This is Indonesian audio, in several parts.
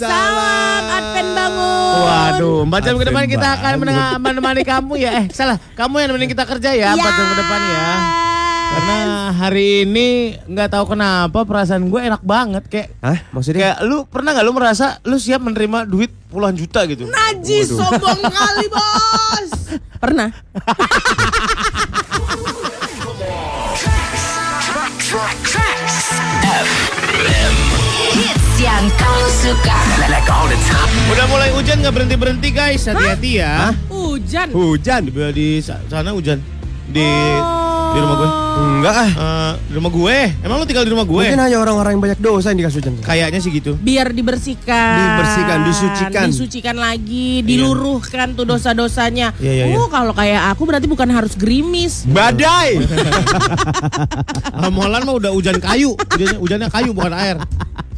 Salam Advent bangun. Waduh, empat jam ke depan kita akan menemani kamu ya. Eh, salah, kamu yang nemenin kita kerja ya empat jam ke depan ya. Karena hari ini nggak tahu kenapa perasaan gue enak banget kayak Hah? Maksudnya? kayak lu pernah nggak lu merasa lu siap menerima duit puluhan juta gitu? Najis sombong kali bos. Pernah. yang kau suka. Udah mulai hujan nggak berhenti berhenti guys, hati-hati ya. Hujan. Hujan. Di, di sa- sana hujan di di rumah gue. Enggak ah. Eh, di rumah gue. Emang lu tinggal di rumah gue? Mungkin hanya orang-orang yang banyak dosa yang dikasih hujan. Kayaknya sih gitu. Biar dibersihkan. Dibersihkan, disucikan. Disucikan lagi, diluruhkan tuh dosa-dosanya. Iya, iya, iya. Oh, kalau kayak aku berarti bukan harus gerimis. Badai. Ah, Molan mah udah hujan kayu, hujannya, hujannya kayu bukan air.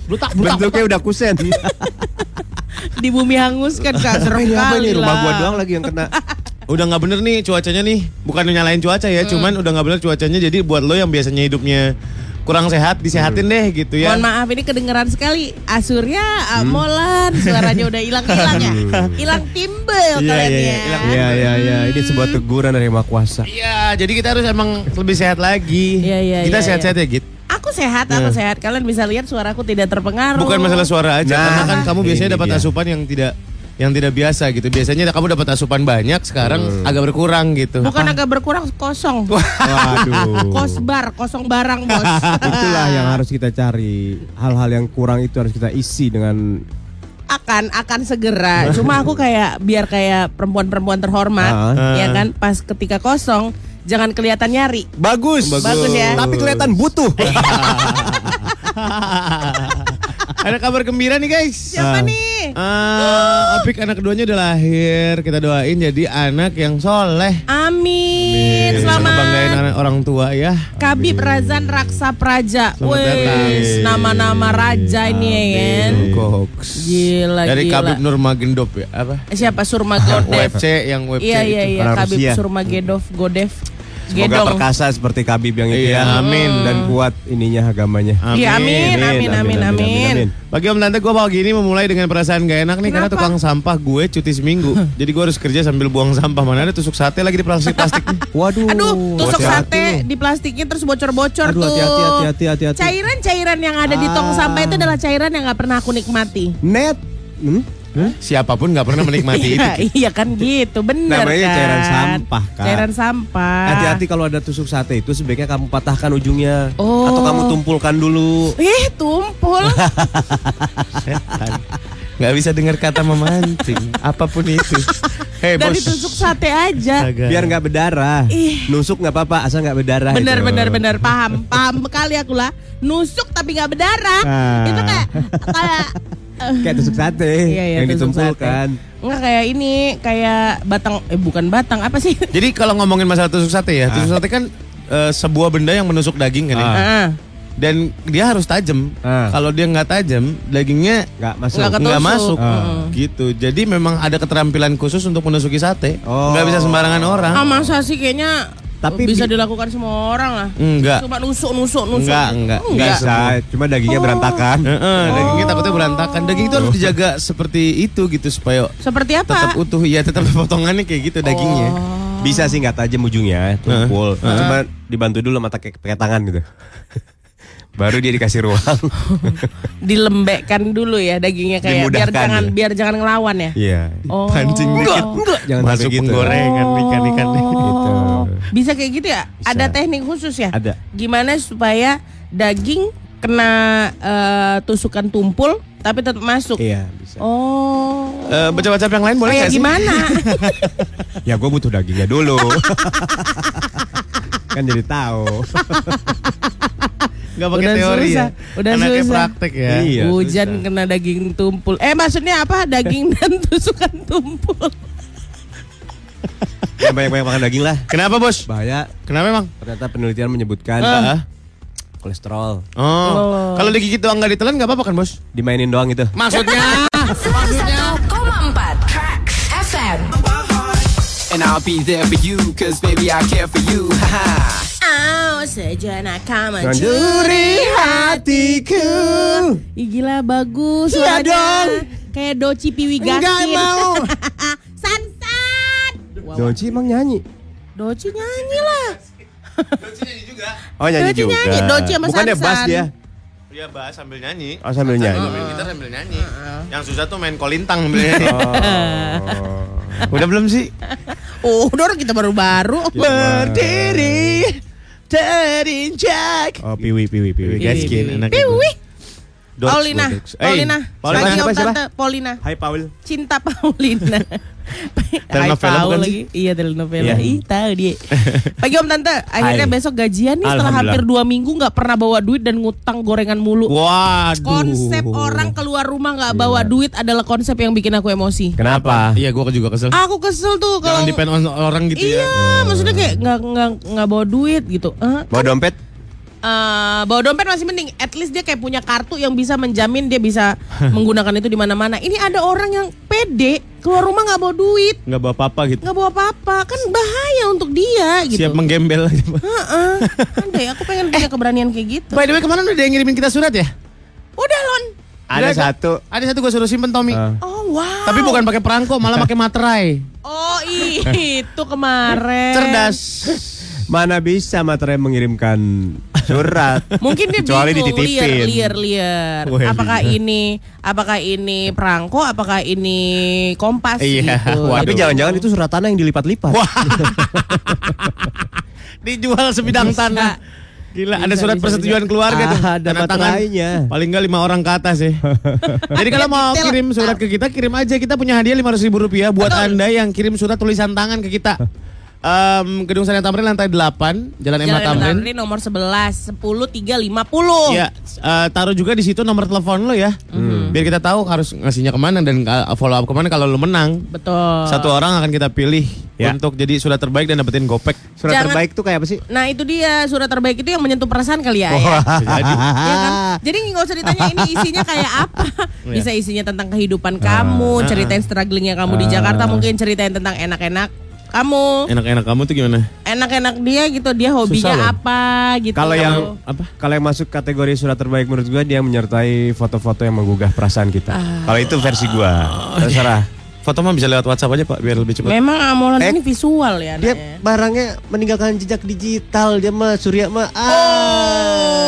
Blutak, blutak, Bentuknya udah kusen. Di bumi hanguskan Kak. Serem kali ini rumah lah. gua doang lagi yang kena. Udah nggak bener nih cuacanya nih. Bukan nyalain cuaca ya, cuman udah nggak bener cuacanya. Jadi buat lo yang biasanya hidupnya kurang sehat, disehatin deh gitu ya. Mohon maaf ini kedengeran sekali Asurya, Molan Suaranya udah hilang-hilang ya Hilang timbel Iya, kalian iya, ya iya, hilang. Iya iya iya, ini sebuah teguran dari Maha Kuasa. Iya, jadi kita harus emang lebih sehat lagi. Iya, iya, Kita iya, sehat-sehat ya, Git. Aku sehat, aku sehat Kalian bisa lihat suaraku tidak terpengaruh Bukan masalah suara aja, Nah, karena kan kamu biasanya ini dapat dia. asupan yang tidak yang tidak biasa gitu. Biasanya kamu dapat asupan banyak, sekarang agak berkurang gitu. Bukan agak berkurang kosong Waduh. Kosbar, kosong barang bos Itulah yang harus kita cari. Hal-hal yang kurang itu harus kita isi dengan akan akan segera cuma aku kayak biar kayak perempuan-perempuan terhormat Ah. ya kan pas ketika kosong jangan kelihatan nyari bagus. Bagus ya. Tapi kelihatan butuh. Ada kabar gembira nih, guys. siapa nih Eh, Opik anak keduanya udah lahir. Kita doain jadi anak yang soleh. amin Bisa selamat ngebanggain anak orang tua ya. Kabib Razan Raksa Praja. Wes nama-nama raja ini ya kan Goks. Gila, Dari gila. Kabib ya. Apa? siapa Surma Godev UFC yang UFC iya iya itu. iya Kabib Rusia. Surma Gedov Godev Semoga Gedong perkasa seperti Kabib yang itu Iya, ya. amin. Dan kuat ininya agamanya. Iya amin amin amin amin Bagi om tante gue pagi ini memulai dengan perasaan gak enak nih karena Kenapa? tukang sampah gue cuti seminggu. Jadi gue harus kerja sambil buang sampah. Mana ada tusuk sate lagi di plastik plastik. Waduh. Aduh, tusuk hati-hati sate di plastiknya terus bocor-bocor Aduh, tuh. hati-hati, hati-hati, hati-hati. Cairan-cairan yang ada di tong Ah. sampah itu adalah cairan yang nggak pernah aku nikmati. Net. Hmm? Siapa pun nggak pernah menikmati itu. Iya, kan gitu, bener Namanya kan. cairan sampah, Kak. Cairan sampah. Hati-hati kalau ada tusuk sate itu sebaiknya kamu patahkan ujungnya Oh. atau kamu tumpulkan dulu. Ih, tumpul. Setan. Nggak bisa dengar kata memancing. Apa pun itu. Hei Dari bos. tusuk sate aja. Astaga. Biar nggak berdarah. Ih. Nusuk nggak apa-apa asal nggak berdarah. Bener itu. bener bener paham paham sekali aku lah nusuk tapi nggak berdarah Ah. itu kayak kayak eh, Kayak tusuk sate Iya, iya, yang ditumpulkan. nggak kayak ini kayak batang eh bukan batang apa sih Jadi kalau ngomongin masalah tusuk sate ya, tusuk sate kan eh, sebuah benda yang menusuk daging kan ya. Ah. Ah. Dan dia harus tajam. Ah. Kalau dia nggak tajam, dagingnya Nggak masuk. Nggak masuk. Ah. Gitu. Jadi memang ada keterampilan khusus untuk menusuki sate. Oh. Nggak bisa sembarangan orang. Ah masa sih kayaknya Tapi bisa bi- dilakukan semua orang lah. Enggak. Cuma nusuk nusuk nusuk. Enggak, enggak. Nggak bisa, cuma dagingnya Oh. berantakan. Heeh, dagingnya takutnya berantakan. Daging itu harus dijaga seperti itu gitu supaya Seperti apa? tetap utuh. Ya tetap potongannya kayak gitu dagingnya. Oh. Bisa sih nggak tajam ujungnya, tumpul. Cuma dibantu dulu mata kayak pakai tangan gitu. Baru dia dikasih ruang. Dilembekkan dulu ya dagingnya kayak biar jangan ya. biar jangan ngelawan ya. Iya. Oh. Pancing dikit. enggak. Jangan Masuk gitu. penggorengan ikan-ikan. Gitu. Oh. Bisa kayak gitu ya? Ada teknik khusus ya? Ada. Gimana supaya daging kena eh, tusukan tumpul tapi tetap masuk? Iya, bisa. Oh. Eh, baca-baca yang lain boleh Kayak nggak sih? gimana? Ya gue butuh dagingnya dulu. kan jadi tahu. Gak pakai Udah teori susah, ya. udah Anaknya susah. praktek ya. Iya. Hujan susah. kena daging tumpul. Eh maksudnya apa? Daging dan tusukan tumpul. Yang banyak-banyak makan daging lah. Kenapa bos? Bahaya. Kenapa emang? Ternyata penelitian menyebutkan Ah. kolesterol. Oh. Oh. Kalau digigit doang nggak ditelan nggak apa-apa kan bos? Dimainin doang itu. Maksudnya? 101,4 Tracks FM. And I'll be there for you, cause baby I care for you. Haha. Aw, sejenak kau Mencuri hatiku. Ih gila bagus Iya dong. Kayak Doci Piwi Gaskin Enggak mau. Sansan Doci emang nyanyi. Doci nyanyi lah Oh nyanyi Doci juga. nyanyi, Doci sama Bukannya Sansan. bass dia. Iya bahas sambil nyanyi. Oh sambil nyanyi. Main gitar sambil nyanyi. Yang susah tuh main kolintang sambil nyanyi. Oh. Udah belum sih? Oh udah orang kita baru-baru Berdiri terinjak. Oh piwi piwi piwi. Gaskin anaknya. Piwi Paulina. Eh, Paulina Paulina. Pagi Siapa, Om siapa? Tante Paulina Hai Paul. Cinta Paulina Telenovela Hai, Paul bukan lagi. Iya telenovela Iya. Ih tahu dia Pagi Om Tante Akhirnya Hai. besok gajian nih Setelah hampir dua minggu nggak pernah bawa duit Dan ngutang gorengan mulu Waduh. Konsep orang keluar rumah nggak bawa duit adalah konsep yang bikin aku emosi. Kenapa? Iya, gua juga kesel. Aku kesel tuh Jangan kalau depend on orang gitu Iya, ya. maksudnya kayak nggak nggak nggak bawa duit gitu. Eh, Bawa dompet? Eh, bawa dompet masih mending. At least dia kayak punya kartu yang bisa menjamin dia bisa menggunakan itu di mana-mana. Ini ada orang yang pede keluar rumah nggak bawa duit, Nggak bawa apa-apa gitu. nggak bawa apa-apa, kan bahaya untuk dia gitu. Siap menggembel aja. Heeh. Andai aku pengen punya keberanian kayak gitu. By the way, kemarin udah ada yang ngirimin kita surat ya? Udah lon. Ada Udah, kan? satu. Ada satu gue suruh simpen Tommy. Ah. Oh wow. Tapi bukan pakai perangko, malah pakai materai. Oh itu kemarin. Cerdas. Mana bisa materai mengirimkan surat? Mungkin dia Kecuali bingung dititipin. liar liar liar. Apakah ini apakah ini perangko? Apakah ini kompas? Iya. Gitu. Waduh. Tapi jangan-jangan itu surat tanah yang dilipat-lipat. Dijual sebidang tanah. Gila, ada Bisa, surat bisa, persetujuan bisa. keluarga tuh. Ada Tanda tangan. materainya. Paling nggak lima orang ke atas ya. Jadi kalau mau kirim surat ke kita, kirim aja. Kita punya hadiah lima ribu rupiah buat anda yang kirim surat tulisan tangan ke kita. Em, Gedung Sari Tamrin lantai 8 Jalan. Jalan Tamrin. Tamrin nomor 11 10 350. Ya, eh, taruh juga di situ nomor telepon lo ya. Biar kita tahu harus ngasihnya ke mana dan uh, follow up ke mana kalau lo menang. Betul. Satu orang akan kita pilih Ya. untuk jadi surat terbaik dan dapetin gopek. Surat Jangan- terbaik tuh kayak apa sih? Nah itu dia surat terbaik itu yang menyentuh perasaan kali ya. ya. Jadi, Ya kan? Jadi nggak usah ditanya ini isinya kayak apa. Bisa isinya tentang kehidupan kamu, ceritain strugglingnya kamu di Jakarta, mungkin ceritain tentang enak-enak kamu, enak-enak kamu tuh gimana? enak-enak dia gitu, dia hobinya apa gitu. Kalau yang Apa? kalau yang masuk kategori surat terbaik menurut gua dia menyertai foto-foto yang menggugah perasaan kita. Kalau itu versi gua. Terserah. Foto mah bisa lewat WhatsApp aja pak, biar lebih cepat. memang amolan Eh, ini visual ya. Dia anaknya. barangnya meninggalkan jejak digital dia mah Surya mah. Oh.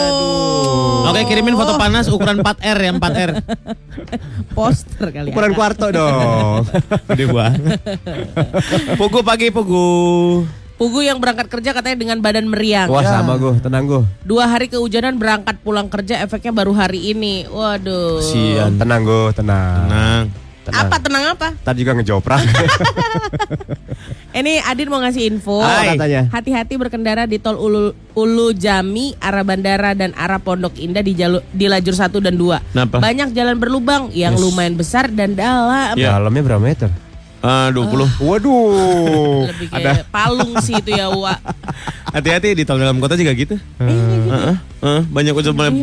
Aduh. Oke kirimin foto panas ukuran 4R ya 4R. poster kali ya. Ukuran kuarto dong. Gede banget. Pugu pagi pugu. Pugu yang berangkat kerja katanya dengan badan meriang. Wah sama gua, tenang gua. Dua hari kehujanan berangkat pulang kerja efeknya baru hari ini. Waduh. Sian. Tenang gua, tenang. Tenang. Tenang. Apa tenang apa? Tadi juga ngejoprak. Ini Adin mau ngasih info. Katanya? Hati-hati berkendara di tol Ulu, Ulu Jami, arah bandara dan arah Pondok Indah di jalur di lajur 1 dan 2. Kenapa? Banyak jalan berlubang yang lumayan besar dan dalam. Ya. Dalamnya berapa meter? Ah, 20. Waduh. Lebih kayak palung sih itu ya, Wak. Hati-hati di tol dalam kota juga gitu. Heeh, heeh, banyak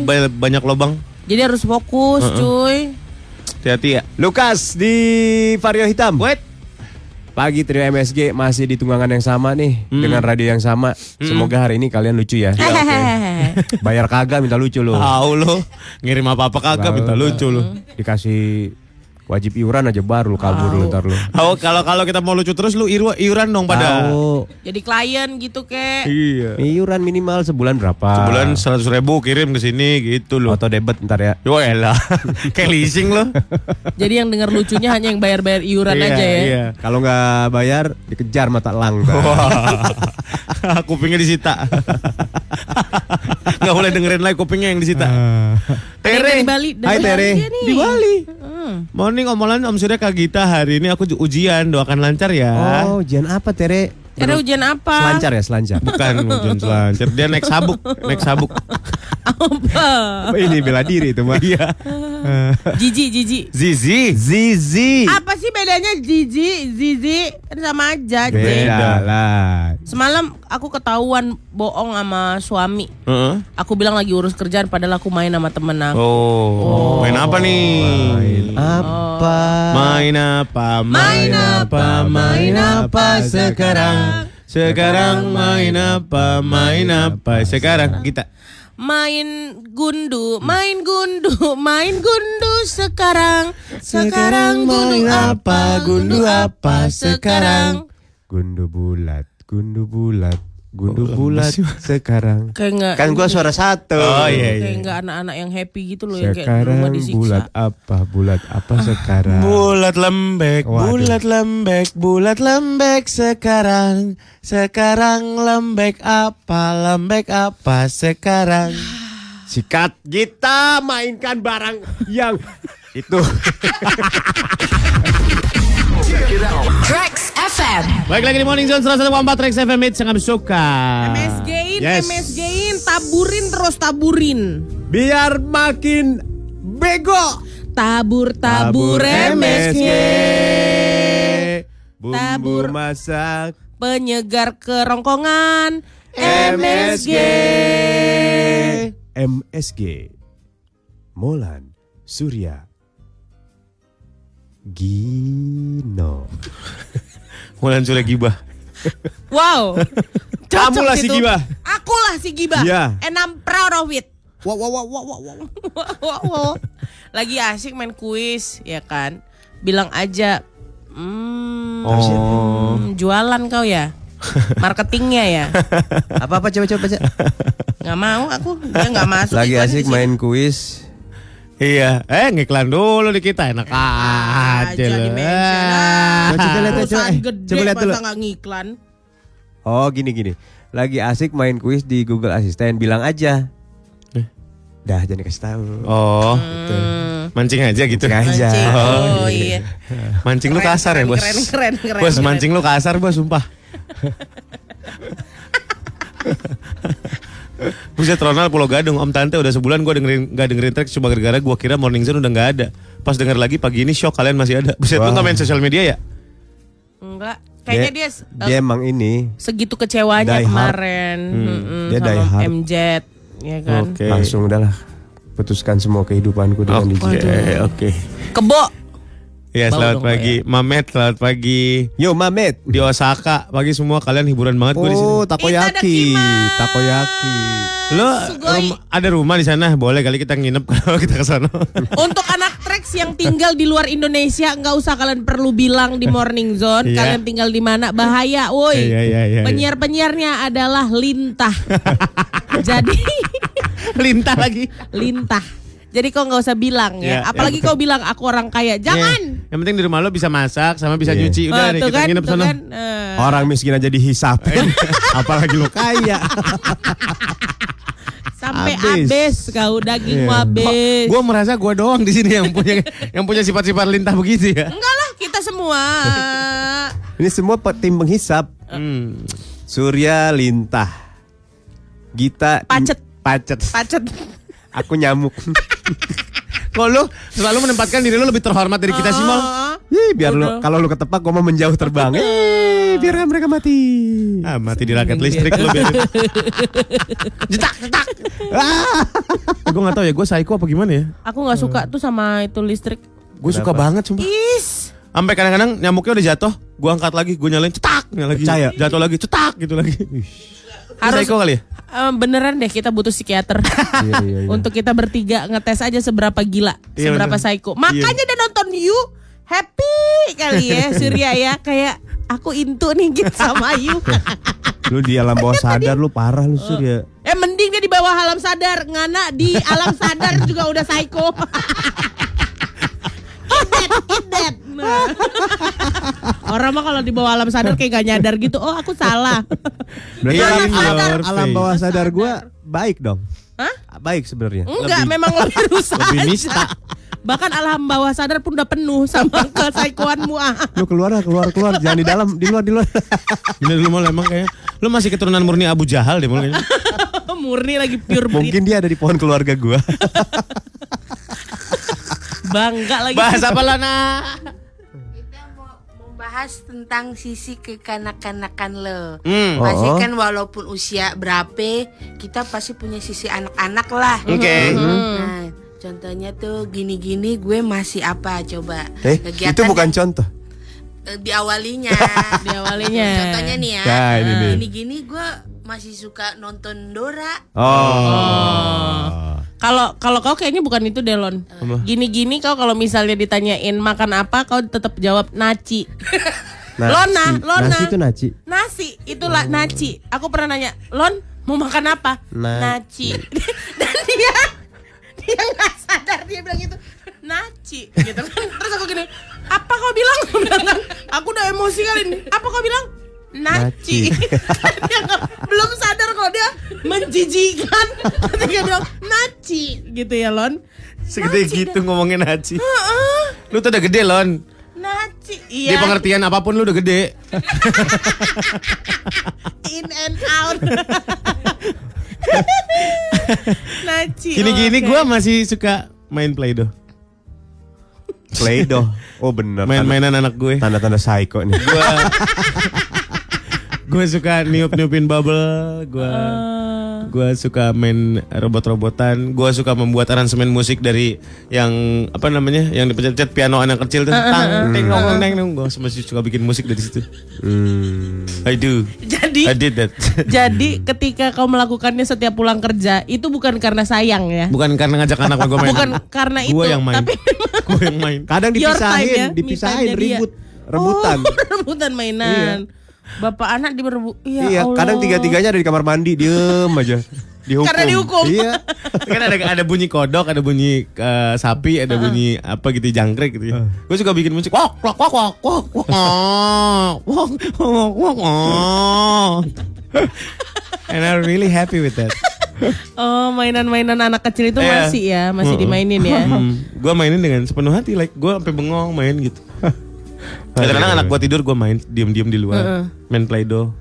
banyak, banyak lobang. Jadi harus fokus, cuy. Hati-hati ya. Lukas di Vario Hitam. Wait. Pagi trio MSG masih di tunggangan yang sama nih dengan radio yang sama. Semoga hari ini kalian lucu ya. Bayar kagak minta lucu lo. Tahu lo ngirim apa-apa kagak minta lucu lo. Dikasih wajib iuran aja baru lu kabur lu ntar lu. Tahu kalau kalau kita mau lucu terus lu iru, iuran dong pada. Tahu. Jadi klien gitu, kek. Iya. Iuran minimal sebulan berapa? Sebulan seratus ribu kirim ke sini gitu loh. Auto debit ntar ya. Yo elah, kayak leasing lo. Jadi yang dengar lucunya hanya yang bayar-bayar iuran Iya, aja ya. Iya. Kalau nggak bayar dikejar mata lang. kupingnya disita. Nggak boleh dengerin lagi kupingnya yang disita. Yang dari Bali. Hai, Tere. Di Bali. Hmm. Morning omolan Om Surya Kak Gita hari ini aku ujian doakan lancar ya. Oh, ujian apa Tere? Ada ujian apa? Selancar ya, selancar. Bukan ujian selancar, dia naik sabuk, naik sabuk. Apa? Oh, ini bela diri itu mah. Iya. Jiji, jiji. Zizi. Zizi. Apa sih bedanya Zizi, Zizi? Kan sama aja. Beda lah. Semalam aku ketahuan bohong sama suami. Heeh. Aku bilang lagi urus kerjaan padahal aku main sama temen aku. Oh. main apa nih? Apa? Main apa? Main apa? Main apa sekarang? Sekarang main apa, main apa? Sekarang kita. Main gundu, main gundu, main gundu sekarang. Sekarang gundu apa, gundu apa sekarang. Gundu bulat, gundu bulat, gundu Oh, bulat sekarang. Kayak enggak Kan gua suara satu. Oh iya kayak iya. enggak anak-anak yang happy gitu loh yang kayak di Sekarang rumah disiksa. bulat apa? Bulat apa sekarang? Bulat lembek, Waduh. bulat lembek, bulat lembek sekarang. Sekarang lembek apa, lembek apa sekarang. Sikat kita mainkan barang yang itu. Baik lagi di Morning Zone 101.4 Trax FM Hits yang kami suka. MSG-in, Yes. MSG-in, taburin terus taburin. Biar makin bego. Tabur tabur MSG. Bumbu Tabur. masak Penyegar kerongkongan MSG. MSG Molan Surya Gino Mulan Surya Gibah. Wow. Kamu lah si itu. Gibah. Aku lah si Gibah. Iya. And I'm proud of it. Wow, wow, wow, wow, wow, wow. Wow, wow. Lagi asik main kuis, ya kan? Bilang aja, hmm, Oh. hmm, jualan kau ya? Marketingnya ya? Apa-apa coba-coba baca Nggak mau aku, dia nggak masuk. Lagi asik main kuis Iya, eh ngiklan dulu di kita enak aja loh. Ah, Coba lihat, coba, eh, coba lihat dulu. ngiklan. Oh gini-gini Lagi asik main kuis di Google Assistant Bilang aja Eh. Dah jangan kasih tahu Oh, Hmm. mancing aja gitu. Mancing aja. Mancing. Oh, Oh, iya. Mancing lu Keren, kasar ya, Bos. keren, keren, keren, Bos, keren. mancing lu kasar, Bos, sumpah. Buset Ronald Pulau Gadung Om Tante udah sebulan gue dengerin gak dengerin track cuma gara-gara gue kira Morning Zone udah gak ada Pas denger lagi pagi ini shock kalian masih ada Buset lu Wah. gak main sosial media ya? Enggak. Kayaknya dia, eh, Dia emang ini segitu kecewanya kemarin Mm-mm, Dia die sama hard. MJ ya kan. Oke. Langsung udahlah Putuskan semua kehidupanku dengan Oke, DJ oke Kebo. Ya Bau selamat dong, pagi Mamet, selamat pagi Yo Mamet Di Osaka, pagi semua kalian hiburan banget gue di sini Oh takoyaki. Takoyaki Lo rum- ada rumah di sana, boleh kali kita nginep kalau kita ke sana. Untuk anak Trax yang tinggal di luar Indonesia nggak usah kalian perlu bilang di Morning Zone Iya. kalian tinggal di mana bahaya woi. Iya, iya, iya, iya. Penyiar-penyiarnya adalah lintah. Jadi Lintah lagi. lintah. Jadi kau nggak usah bilang ya. Iya, Apalagi kau bilang aku orang kaya. Jangan. Iya. Yang penting di rumah lo bisa masak sama bisa Iya. nyuci. Oh, Udah deh tuh kita kan, nginep sana. kan. Eh. Orang miskin aja dihisap Apalagi lu kaya Sampai Habis. habis kau dagingmu Iya. habis. Gue merasa gue doang di sini yang punya yang punya sifat-sifat lintah begitu ya. Enggak lah, kita semua. Ini semua tim penghisap Hmm. Surya lintah Gita Pacet. Pacet Pacet. Aku nyamuk Kok lo selalu menempatkan diri lo lebih terhormat dari kita sih, Mol? Oh. Ih, biar lu kalau lu ketepak gua mau menjauh terbang. Eh, biarkan mereka mati. Ah, mati di raket listrik lo biarin. Jetak, jetak. gue gak tahu ya, gue psycho apa gimana ya? Aku nggak suka tuh sama itu listrik. Gue suka banget sumpah. Is. Sampai kadang-kadang nyamuknya udah jatuh, gue angkat lagi, gue nyalain cetak, nyala lagi. Jatuh lagi, cetak gitu lagi. Harus Psycho kali ya? Eh, beneran deh kita butuh psikiater. Iya, iya, iya. Untuk kita bertiga ngetes aja seberapa gila, Iya, seberapa bener. psycho. Makanya dia nonton You happy kali ya Surya ya kayak aku intu nih gitu sama You. Lu di alam bawah sadar lu parah lu Surya. eh mending dia di bawah alam sadar, ngana di alam sadar juga udah psycho. Eat that, eat that. Nah. Orang mah kalau di bawah alam sadar kayak gak nyadar gitu. Oh aku salah. Berarti Iya, alam, alam, your alam bawah sadar gua baik dong. Hah? Baik sebenarnya. Enggak, memang lebih rusak lebih aja. nista. Bahkan alam bawah sadar pun udah penuh sama kesaikoanmu ah. Lu keluar lah, keluar keluar, jangan di dalam, di luar di luar. Bener lu Mol emang kayak Lu masih keturunan murni Abu Jahal deh kayaknya. Murni lagi pure breed. Mungkin dia ada di pohon keluarga gua. Bangga lagi. Bahas apa? Kita mau membahas tentang sisi kekanak-kanakan lo. Hmm. Pasti Oh. kan walaupun usia berapa, kita pasti punya sisi anak-anak lah. Oke. Nah, contohnya tuh gini-gini gue masih apa coba? Eh, Kegiatan itu bukan contoh. eh, diawalinya. Diawalinya. Contohnya nih ya. Nah, ini nih. Gini-gini gue masih suka nonton Dora. Oh. Kalau kalau kau kayaknya bukan itu Delon. Gini-gini kau kalau misalnya ditanyain makan apa kau tetap jawab naci. Lona, Lona. Nasi itu naci. Nasi, itulah naci. Aku pernah nanya, "Lon, mau makan apa?" Na- naci. Dan dia dia nggak sadar dia bilang itu naci gitu kan. Terus aku gini, "Apa kau bilang?" "Aku udah emosi kali ini." Apa kau bilang? Naci. dia belum sadar kalau dia menjijikan. Ketika dia bilang naci gitu ya, Lon. Segede gitu ngomongin Haji. Lu tuh udah gede, Lon. Naci. Di Iya. pengertian apa pun lu udah gede. in and out. Naci. Gini-gini oke. gua masih suka main Play-Doh. Play-Doh. Oh bener. Main-mainan anak gue. Tanda-tanda psycho nih. Gua Gue suka niup-niupin bubble, gua gua suka main robot-robotan, gua suka membuat aransemen musik dari yang apa namanya? yang dipencet piano anak kecil tuh. Tang ting nong neng nong. Gua masih suka bikin musik dari situ. Hmm. I do. Jadi I did that. jadi ketika kau melakukannya setiap pulang kerja itu bukan karena sayang ya. Bukan karena ngajak anak gue main. Bukan karena itu, Gue yang main. tapi gue yang main. Kadang time ya, dipisahin, dipisahin ribut, rebutan. Oh, rebutan mainan. Bapak anak diberebut. Ya iya, Allah. kadang tiga-tiganya ada di kamar mandi, diem aja. Dihukum. Karena dihukum. Iya. kan ada ada bunyi kodok, ada bunyi eh, sapi, ada bunyi apa gitu jangkrik gitu. ya. Gue suka bikin musik. Wok wok wok wok wok wok wok wok wok wok. And I'm really happy with that. Oh, mainan-mainan anak kecil itu Iya. masih ya, masih dimainin ya. Hmm, gue mainin dengan sepenuh hati, like gue sampai bengong main gitu. Kadang-kadang anak gue tidur gue main diem-diem di luar, main play-doh,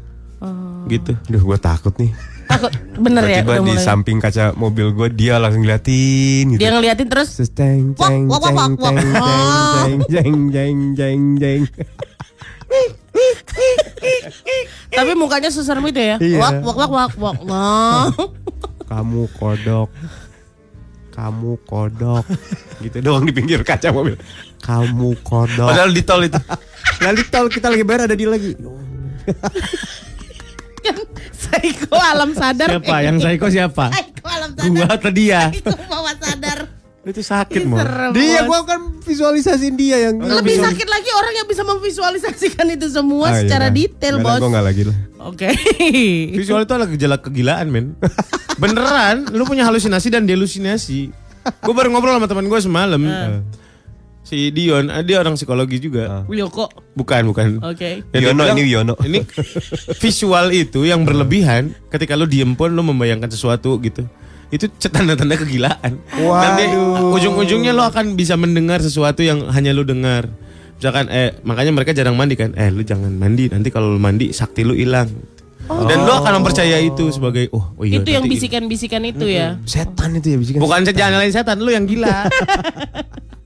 gitu. Duh, gue takut nih. Takut bener ya udah di mulai. samping kaca mobil gue dia langsung ngeliatin gitu. Dia ngeliatin terus ceng ceng Wak, wak, ceng wak, wak, ceng wak. ceng ceng ceng ceng ceng. tapi mukanya seserem itu ya. Iya. Wak wak wak wak wak. Wak. Kamu kodok. Kamu kodok. Gitu doang di pinggir kaca mobil. Kamu kodok. Padahal di tol itu. Lalu tol kita lagi bayar ada dia lagi. Psycho alam sadar. Siapa yang psycho siapa? Psycho alam sadar. Gua atau dia? Itu bawah sadar. Itu sakit mau. Dia gua kan visualisasiin dia yang Lebih sakit lagi orang yang bisa memvisualisasikan itu semua Ah, iya secara dah. detail, Bos. Gue gak lagi lah. Oke. Visual itu adalah gejala kegilaan men Beneran Lu punya halusinasi dan delusinasi Gue baru ngobrol sama teman gue semalam Si Dion ah, Dia orang psikologi juga Yoko. Bukan bukan Oke. Dan dia Yono, bilang, ini Yono. Ini visual itu yang berlebihan Ketika lu diem pun lu membayangkan sesuatu gitu itu tanda-tanda kegilaan. Nanti ujung-ujungnya lo akan bisa mendengar sesuatu yang hanya lu dengar. Misalkan eh makanya mereka jarang mandi kan. Eh lu jangan mandi nanti kalau lu mandi sakti lu hilang. Dan lu akan mempercaya itu sebagai oh, oh iya itu yang bisikan-bisikan itu ya. Setan itu ya bisikan. Bukan jangan nyalain setan, lu yang gila.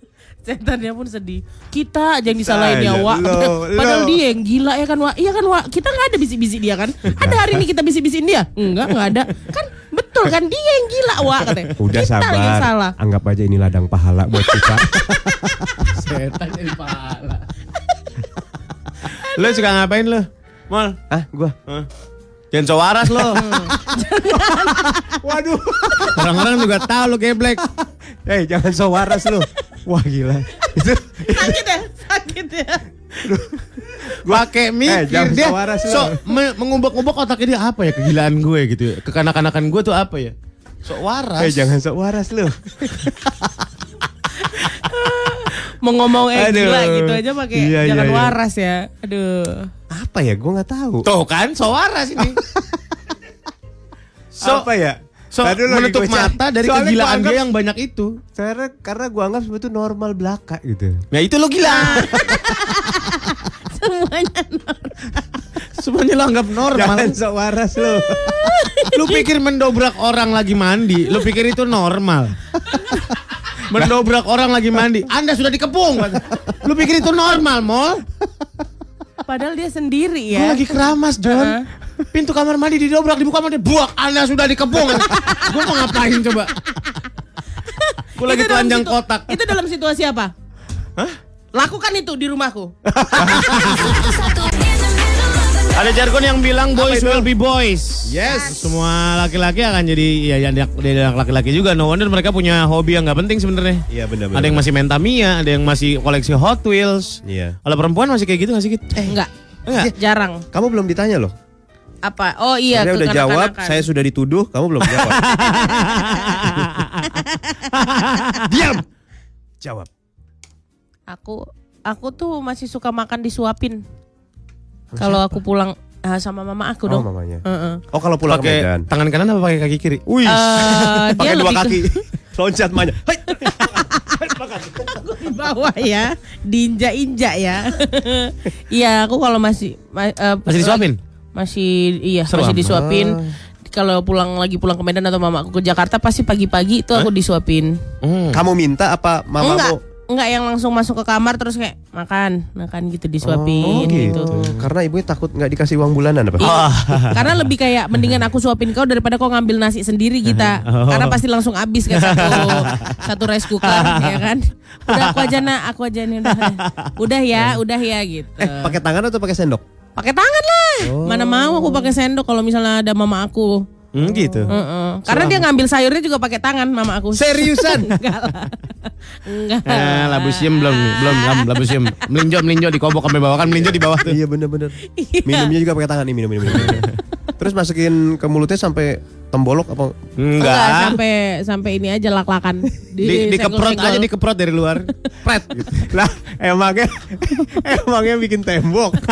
Setannya pun sedih. Kita aja yang disalahin ya, Wak. lo, Padahal lo. dia yang gila ya kan, Wak. Iya kan, Wak. Kita nggak ada bisik-bisik dia kan. Ada hari ini kita bisik-bisikin dia? Enggak, nggak ada. Kan betul kan dia yang gila, Wak katanya. Udah kita sabar. yang salah. Anggap aja ini ladang pahala buat kita. setan jadi pahala. lu suka ngapain lu? Mal. ah, gua. Hah? Jangan waras lo. Waduh. Orang-orang juga tahu lu geblek. Eh, jangan so waras lu. Wah, gila. Itu Sakit ya? Sakit ya? Pakai Eh, mikir jangan dia. so me- mengubek-ubek otaknya dia apa ya kegilaan gue gitu ya. Kekanak-kanakan gue tuh apa ya? Sok waras. Eh, jangan so waras lu. Mau ngomong eh Aduh. gila gitu aja pakai Iya, iya, jangan iya. waras ya. Aduh. Apa ya? Gua nggak tahu. Tuh kan, so waras ini. so, apa ya? So, Tadi lagi menutup mata dari Soalnya kegilaan gua anggap- dia yang banyak itu. Karena karena gua anggap sebetulnya normal belaka gitu. Nah itu lo gila. Semuanya Semuanya lo anggap normal. Jangan so waras lu. lu pikir mendobrak orang lagi mandi, lu pikir itu normal. mendobrak orang lagi mandi, Anda sudah dikepung. Lu pikir itu normal, Mol? Padahal dia sendiri Gue ya. lagi keramas, John. Pintu kamar mandi didobrak, dibuka mandi, buak, Anda sudah dikepung. Gue mau ngapain coba? Gue lagi telanjang situ- kotak. Itu dalam situasi apa? Hah? Lakukan itu di rumahku. Ada jargon yang bilang boys will be boys. Yes. Semua laki-laki akan jadi ya anak laki-laki juga. No wonder mereka punya hobi yang nggak penting sebenarnya. Iya benar-benar. Ada yang masih main Tamiya, ada yang masih koleksi Hot Wheels. Iya. Kalau perempuan masih kayak gitu nggak sih? Eh, enggak. Enggak. Jarang. Kamu belum ditanya loh. Apa? Oh iya, Saya udah jawab, saya sudah dituduh, kamu belum jawab. Diam. Jawab. Aku aku tuh masih suka makan disuapin. Kalau aku pulang ah, sama mama aku Oh, dong. mamanya. Heeh. Oh, kalau pulang ke Pakai Medan. tangan kanan apa pakai kaki kiri? Wih. Eh, dia Pakai dua kaki. Loncat manja. Hai. di bawah ya, diinjak-injak ya. Iya, aku kalau masih ma- eh, Masih disuapin? Masih iya, Seru masih disuapin. Kalau pulang lagi pulang ke Medan atau mama aku ke Jakarta pasti pagi-pagi itu aku disuapin. Hmm. Kamu minta apa mamamu? enggak yang langsung masuk ke kamar terus kayak makan, makan gitu disuapin Oh, gitu. Karena ibunya takut nggak dikasih uang bulanan apa? Iya. Karena lebih kayak mendingan aku suapin kau daripada kau ngambil nasi sendiri kita. Karena pasti langsung habis kan satu satu rice cooker ya kan. Udah aku aja nak, aku aja nih udah. Udah ya, udah ya gitu. Eh, pakai tangan atau pakai sendok? Pakai tangan lah. Mana mau aku pakai sendok kalau misalnya ada mama aku. Hmm, gitu. Heeh. Karena dia ngambil sayurnya juga pakai tangan mama aku. Seriusan? Enggak lah. Enggak. Eh, labu siam belum belum labu siam. Melinjo melinjo di kobok sampai bawah kan melinjo di bawah tuh. iya bener-bener. Minumnya juga pakai tangan nih minum minum. minum. Terus masukin ke mulutnya sampai tembolok apa? Enggak, Enggak. sampai sampai ini aja lak-lakan. Di, dikeprot senggol-senggol. aja dikeprot dari luar. Pret gitu. Lah emangnya emangnya bikin tembok.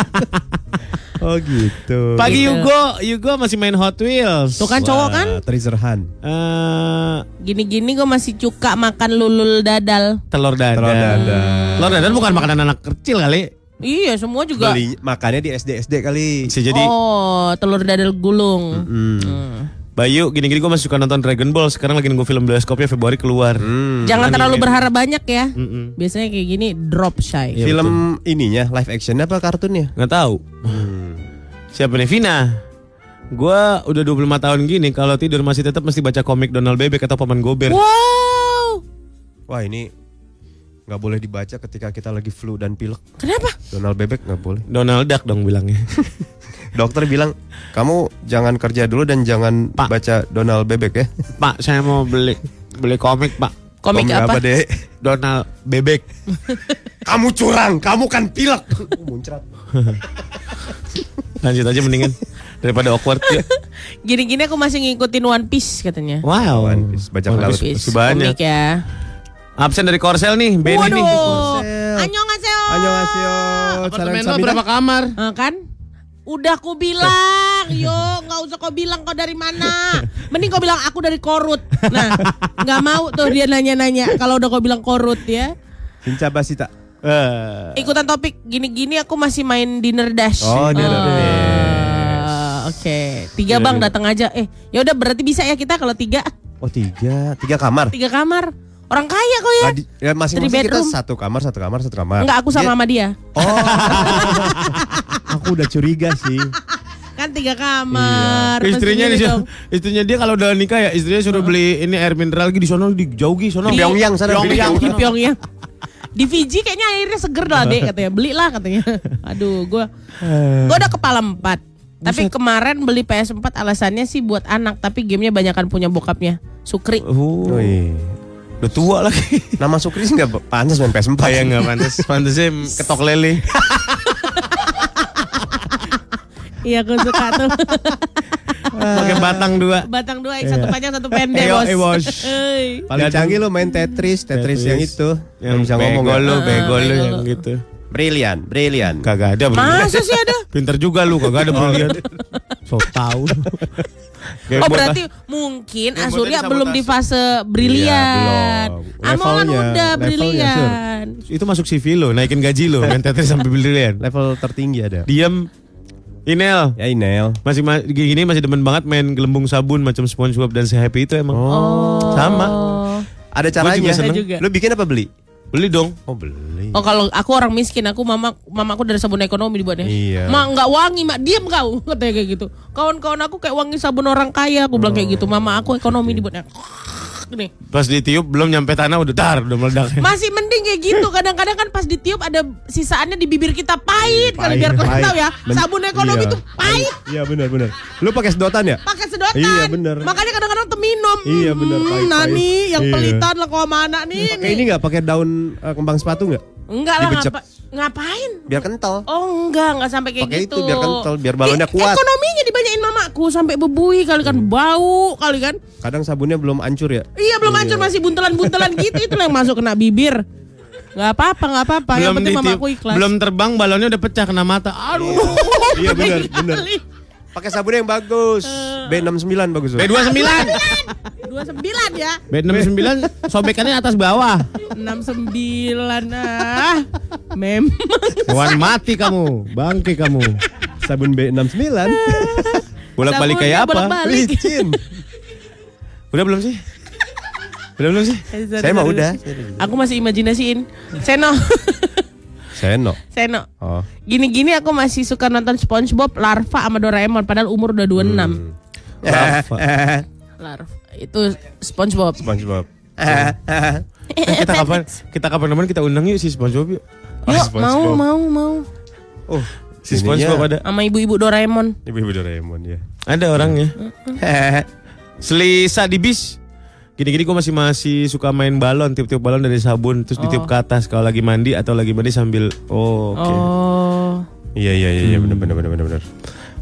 oh gitu. Pagi Gitu. Yugo, Yugo masih main Hot Wheels. Tuh kan cowok kan? Treasure hunt. Eh, Gini-gini gue masih suka makan lulul dadal. telur dadar. Telur dadar. Telur dadar bukan makanan anak kecil kali. Iya, semua juga. Beli makannya di SD SD kali. Bisa jadi Oh, telur dadal gulung. Hmm. Hmm. Bayu, gini-gini gue masih suka nonton Dragon Ball. Sekarang lagi nunggu film bioskopnya Februari keluar. Hmm. Jangan anime. terlalu berharap banyak ya. Mm-mm. Biasanya kayak gini drop shy. Iya, Film ininya live actionnya apa kartunnya? Nggak tahu. Siapa nih Vina? Gua udah 25 tahun gini kalau tidur masih tetap mesti baca komik Donald Bebek atau Paman Gober. Wow. Wah ini nggak boleh dibaca ketika kita lagi flu dan pilek. Kenapa? Donald bebek nggak boleh. Donald Duck dong bilangnya. Dokter bilang kamu jangan kerja dulu dan jangan Pak. baca Donald bebek ya. Pak, saya mau beli beli komik, Pak. Komik apa? deh? Donald Bebek. Kamu curang, kamu kan pilek. Muncrat. Lanjut aja mendingan daripada awkward ya. Gini-gini aku masih ngikutin One Piece katanya. Wow. One Piece, bajak One laut. Piece. Masih banyak. komik ya. Absen dari Korsel nih, Benny Waduh. nih. Annyeonghaseyo. Annyeonghaseyo. Apartemen lo berapa kamar? Ah, kan? Udah aku bilang, yo nggak usah kau bilang kau dari mana. Mending kau bilang aku dari Korut. Nah, nggak mau tuh dia nanya-nanya kalau udah kau bilang Korut ya. Hinca Basita. Eh, Ikutan topik gini-gini aku masih main dinner dash. Oh, dinner Ah, dash. Oke, tiga bang datang aja. Eh, ya udah berarti bisa ya kita kalau tiga, Oh tiga, tiga kamar. tiga kamar. Orang kaya kok ya. Di- ya masing-masing Three kita satu kamar, satu kamar, satu kamar. Enggak, aku sama Dia- sama dia. Oh. aku udah curiga sih. Kan tiga kamar. Iya. istrinya di dong. istrinya dia kalau udah nikah ya istrinya suruh beli ini air mineral lagi di sono di jauh gi sono. Di Pyongyang sana, Pyongyang. di Pyongyang. Di Fiji kayaknya airnya seger lah dek katanya. Belilah katanya. Aduh, gua gua udah kepala empat. Tapi kemarin beli PS4 alasannya sih buat anak, tapi gamenya banyakan punya bokapnya. Sukri. Uh, Oh, iya. udah tua lagi. Nama Sukri sih nggak pantas main PS4. Kayak nggak pantas, pantasnya ketok lele. Iya, aku suka tuh. Pakai batang dua. Batang dua, satu panjang, satu pendek, bos. eh, bos. Paling canggih lo main Tetris, Tetris, yang itu. yang bisa ngomong lu, nggak? bego lu bego yang gitu. Brilian, brilian. Kagak ada brilian. Masa sih ada? Pinter juga lu, kagak ada brilian. So tahu. Oh berarti mungkin botnya belum di fase brilian. Iya, kan Levelnya, udah brilian. itu masuk CV lo, naikin gaji lo, main Tetris sampai brilian. Level tertinggi ada. Diam. Inel. Ya Inel. Masih ma- gini masih demen banget main gelembung sabun macam SpongeBob dan si Happy itu emang. Oh. Sama. Ada juga caranya. seneng. Juga. Lu bikin apa beli? Beli dong. Oh beli. Oh kalau aku orang miskin, aku mama mamaku dari sabun ekonomi dibuatnya. Iya. Mak nggak wangi, mak diam kau katanya kayak gitu. Kawan-kawan aku kayak wangi sabun orang kaya, aku bilang kayak gitu. Mama aku ekonomi dibuatnya. Nih. Pas ditiup belum nyampe tanah udah dar udah meledak. Masih mending kayak gitu. Kadang-kadang kan pas ditiup ada sisaannya di bibir kita pahit. Kali biar kalian pahit. tahu ya. Ben- Sabun ekonomi iya. tuh pahit. Iya benar benar. Lu pakai sedotan ya? Pakai sedotan. Iya, bener. Makanya kadang-kadang tuh minum. Iya, bener, Hmm, pahit, Nah pahit. nih yang Iya. pelitan lah kok mana nih. Pakai ini nggak? Pakai daun eh, kembang sepatu nggak? Enggak lah ngapa, ngapain? Biar kental. Oh enggak, enggak sampai kayak Pakai gitu. itu biar kental, biar balonnya kuat. Ekonominya dibanyain mamaku sampai bebui kali Hmm. kan bau kali kan. Kadang sabunnya belum hancur ya. Iya belum hancur masih buntelan-buntelan gitu itu yang masuk kena bibir. Gak apa-apa, gak apa-apa. Yang belum penting mamaku ikhlas. belum terbang balonnya udah pecah kena mata. Aduh. Iya benar benar. Pakai sabun yang bagus. B69 bagus. Beb. B29. Dua sembilan ya. B69 sobekannya atas bawah. Enam sembilan ah. Memang. Wan mati kamu, bangke kamu. Sabun B69. Bolak-balik kayak apa? bolak-balik. Licin. Udah belum sih? Udah belum sih? Saya mah udah. Aku masih imajinasiin. Seno. Seno. Seno. Oh. Gini-gini aku masih suka nonton SpongeBob, Larva sama Doraemon padahal umur udah 26. Hmm. Rafa. Larva itu SpongeBob. SpongeBob. Eh, kita kapan kita kapan teman kita undang yuk si SpongeBob yuk. Yuk, SpongeBob. mau mau mau Oh, Si SpongeBob ada. sama ibu-ibu Doraemon. Ibu-ibu Doraemon ya. Ada orangnya. Selisa di bis. Gini-gini gue masih masih suka main balon, tiup-tiup balon dari sabun, terus ditiup ke atas kalau lagi mandi atau lagi mandi sambil oh oke. Oh. Iya iya iya iya benar benar benar benar benar.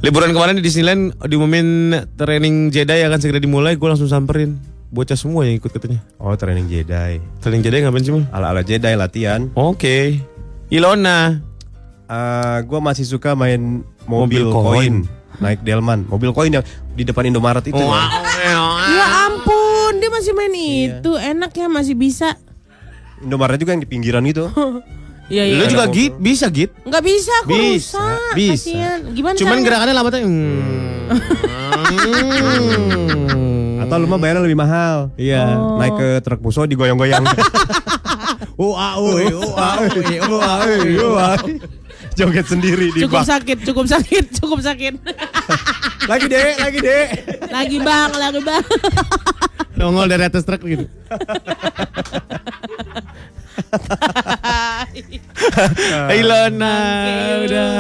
Liburan kemarin di Disneyland diumumin training Jedi akan segera dimulai, gue langsung samperin. Bocah semua yang ikut katanya. Oh, training Jedi. Training Jedi ngapain sih? Ala-ala Jedi latihan. Oke. Ilona. Eh, gua masih suka main mobil, Mobil koin. koin. Naik delman, mobil koin yang di depan Indomaret itu. Wow. Ya ampun, masih main itu. Enak ya masih bisa. Indomaret juga yang di pinggiran gitu. Iya iya. Lu juga git, bisa git. Nggak bisa aku Bisa, rusak. bisa. Kasihan. Gimana Cuman caranya? gerakannya lambat aja. Hmm. Atau lu mah bayarnya lebih mahal. Iya. Naik ke truk musuh digoyang-goyang. Ua, ui, ua, ui, ua, ui, ua. Joget sendiri di Cukup bak. sakit, cukup sakit, cukup sakit. Lagi deh, lagi deh. lagi bang, lagi bang. Nongol dari atas truk gitu. Ilona, udah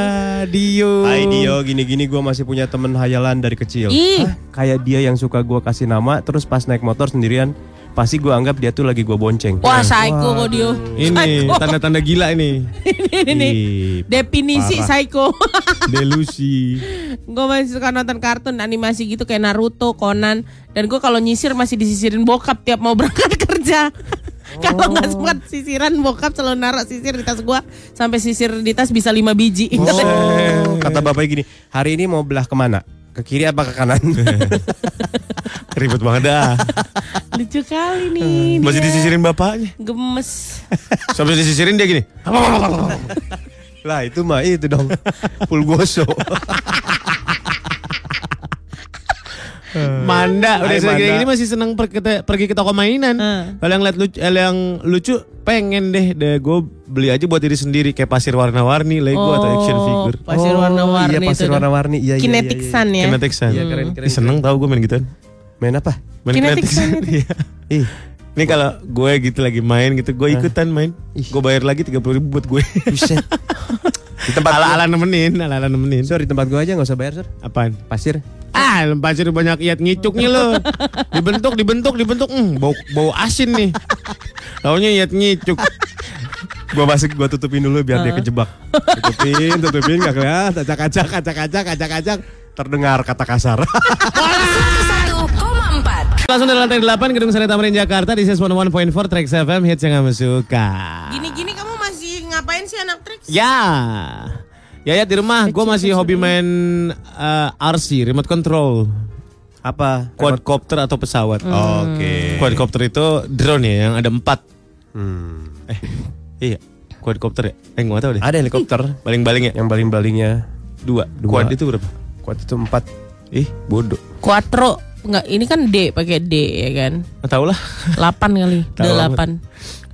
Dio. Hai Dio, gini-gini gua masih punya temen hayalan dari kecil. Ih. Kayak dia yang suka gua kasih nama, terus pas naik motor sendirian, pasti gua anggap dia tuh lagi gua bonceng. Wah, psycho kok dia. Ini tanda-tanda gila ini. ini nih. Ih, Definisi parah. psycho. Delusi. gue masih suka nonton kartun animasi gitu kayak Naruto, Conan. Dan gue kalau nyisir masih disisirin bokap tiap mau berangkat kerja. Kalau nggak sempat sisiran bokap selalu naruh sisir di tas gue sampai sisir di tas bisa lima biji. Oh, kata bapaknya gini, hari ini mau belah ke mana? Ke kiri apa ke kanan? Ribet banget dah. Lucu kali nih. Masih dia. disisirin bapaknya. Gemes. Sampai disisirin dia gini. lah itu mah itu dong. Pulgoso. Manda udah segini Manda. gini masih seneng pergi ke, pergi ke toko mainan. Hmm. Kalau yang lihat lucu, eh, yang lucu pengen deh deh gue beli aja buat diri sendiri kayak pasir warna-warni Lego atau action figure. Pasir warna-warni Iya, pasir itu dah. warna-warni. Iya, iya, Kinetic iya, iya. Sun ya. Kinetic Sun. Iya, keren, keren, Ih, seneng tau gue main gituan. Main apa? Main Kinetic Kinetic Sun. Iya. Ih, Ini kalau gue gitu lagi main gitu, gue ikutan main. Gue bayar lagi tiga puluh ribu buat gue. buset. Di tempat ala-ala nemenin, ala-ala nemenin. Sur, di tempat gua aja nggak usah bayar, Sur. Apaan? Pasir. Ah, pasir banyak iat ngicuknya lo. Dibentuk, dibentuk, dibentuk. Hmm, bau bau asin nih. Taunya iat ngicuk. Gua masuk gua tutupin dulu biar dia kejebak. Tutupin, tutupin nggak kelihatan. Acak-acak, acak-acak, acak-acak. Terdengar kata kasar. 101,4 Langsung dari lantai 8 Gedung Sari Tamrin Jakarta di 101.4 Trax FM hits yang kamu suka. Gini-gini kamu masih ngapain sih anak Trix? Ya. Ya ya di rumah gue masih hobi main eh, RC remote control apa? quadcopter atau pesawat. Oke. Quadcopter itu drone ya yang ada empat. Hmm. Eh iya quadcopter ya? Eh gak tahu deh. Ada helikopter Baling-baling ya yang baling-balingnya dua. Dua. Quad itu berapa? kuat itu empat. Ih bodoh. Quattro. Enggak, ini kan D pakai D ya kan. Nggak tahu lah. 8 kali. Delapan.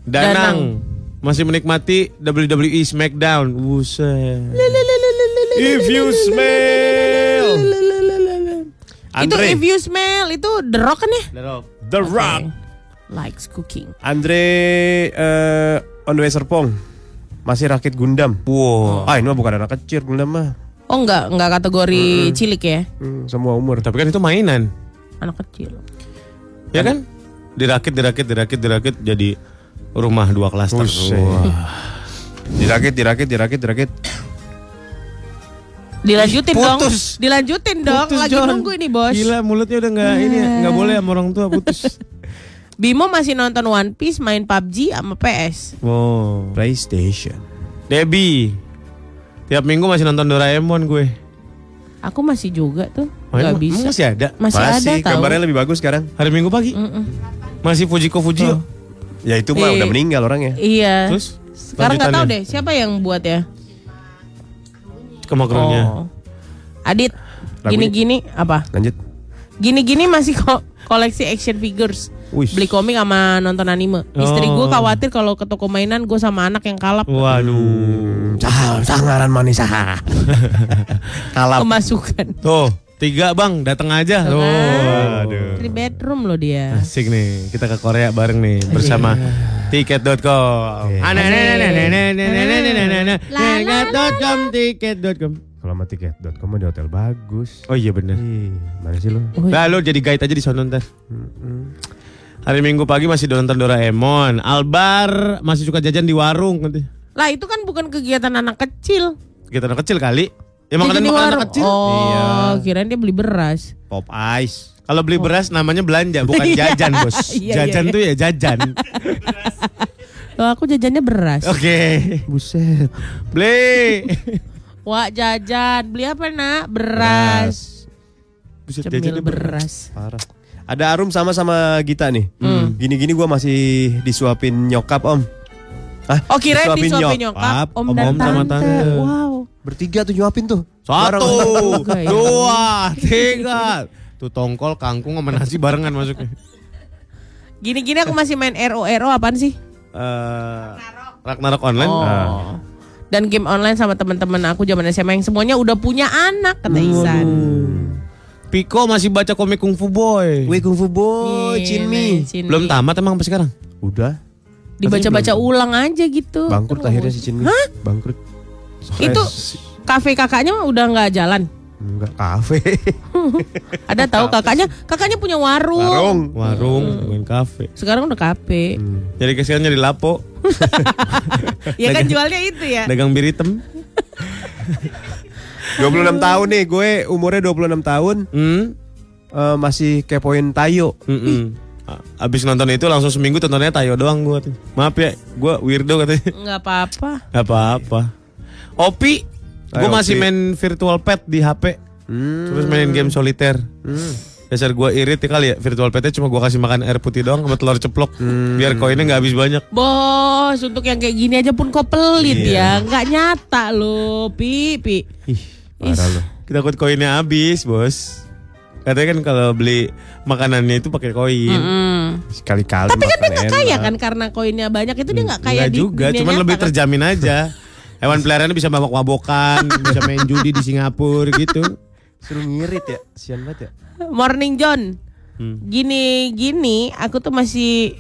Danang. Masih menikmati WWE SmackDown. Buset. If you smell Itu Andre. if you smell itu The Rock kan ya? The Rock. likes cooking. Andre eh on the way Serpong. Masih rakit Gundam. Wow. Ah, ini mah bukan anak kecil Gundam mah. Oh enggak, enggak kategori cilik ya, Hmm, semua umur. Tapi kan itu mainan. anak kecil. Ya kan? Dirakit, dirakit, dirakit, dirakit jadi rumah dua klaster. Dirakit, dirakit, dirakit, dirakit. Dilanjutin Ih, dong. putus. Dilanjutin dong. Putus, Lagi John. nunggu ini, Bos. Gila mulutnya udah nggak ini ya, nggak boleh sama orang tua putus. Bimo masih nonton One Piece, main PUBG sama PS. Oh. PlayStation. Debbie. Tiap minggu masih nonton Doraemon gue. Aku masih juga tuh. Oh, Gak bisa. masih ada. Masih, ada tahu. gambarnya lebih bagus sekarang. Hari Minggu pagi. Mm-mm. Masih Fujiko Fujio. Ya itu mah Eh. udah meninggal orangnya. Iya. Terus Sekarang nggak tahu deh siapa yang buat ya. Kemakronya. Oh. Adit, gini-gini apa? Lanjut. Gini-gini masih kok koleksi action figures. Wih. Beli komik sama nonton anime. Istri gue Oh. khawatir kalau ke toko mainan gue sama anak yang kalap Waduh. Sah, sangaran manis. Kalap. kemasukan. Tuh, tiga bang, datang aja. Tuh. Waduh. Three bedroom loh dia. Asik nih, kita ke Korea bareng nih bersama tiket.com. Tiket.com, tiket.com. Kalau sama tiket.com di hotel bagus. Oh iya bener. Ih, mana sih lo? Nah lu jadi guide aja di sono ntar. Hari Minggu pagi masih nonton Doraemon. Albar masih suka jajan di warung nanti. Lah itu kan bukan kegiatan anak kecil. Kita anak kecil kali. Ya makanan Jajan di makanan kecil. Oh, Iya. kirain dia beli beras. Pop Ice. Kalau beli beras namanya belanja bukan Iya. jajan bos. Iya, iya, Jajan iya. tuh ya jajan. Loh, aku jajannya beras. Oke. Buset. Beli. Wah jajan, beli apa nak? Beras. Buset, Cemil jajannya beras. Parah. Ada Arum sama sama Gita nih. Gini-gini gua masih disuapin nyokap om. Hah? Oh kirain disuapin nyokap, om, dan om sama tante. tante. Wow. Bertiga tuh nyuapin tuh. Satu, dua, tiga. Tuh tongkol, kangkung sama nasi barengan masuknya. Gini-gini aku masih main RO RO apaan sih? Eh, Ragnarok online. Oh. Ah. Dan game online sama teman-teman aku zaman SMA yang semuanya udah punya anak kata Isan. Piko masih baca komik Kung Fu Boy. Wih Kung Fu Boy, Iya. Cinmi. Belum tamat emang sampai sekarang? Udah. Dibaca-baca ulang aja gitu. Bangkrut Terus. akhirnya si Cinmi. Bangkrut. Itu Stres. kafe kakaknya mah udah nggak jalan. Enggak kafe. Ada tahu kakaknya, kakaknya punya warung. Warung. Warung, main kafe. Sekarang udah kafe. Jadi kesian nyari lapo, Ya kan jualnya itu ya. dagang bir hitam. 26 tahun nih, gue umurnya 26 tahun Hmm. eh, masih kepoin Tayo. Mm-mm. A- Abis nonton itu langsung seminggu tontonnya Tayo doang gua tuh. Maaf ya, gua weirdo katanya. Nggak apa-apa. Gak apa-apa. Opi, gua Ayo, masih Opi. main virtual pet di HP. Hmm. Terus mainin game soliter. Dasar gua irit ya kali ya virtual petnya cuma gua kasih makan air putih doang sama telur ceplok biar koinnya nggak habis banyak. Bos, untuk yang kayak gini aja pun kok pelit ya. Nggak nyata loh, Pi, Pi. Ih, parah lo. Takut koinnya habis, Bos. Katanya kan kalau beli makanannya itu pakai koin. Hmm. Sekali-kali Tapi kan dia nggak kaya kan karena koinnya banyak itu dia nggak kaya Enggak di juga, dunia cuman nyata lebih kan? terjamin aja. Hewan peliharaannya bisa mabok-mabokan, bisa main judi di Singapura gitu. Suruh ngirit ya, sian banget ya. Morning John. Hmm. Gini gini, aku tuh masih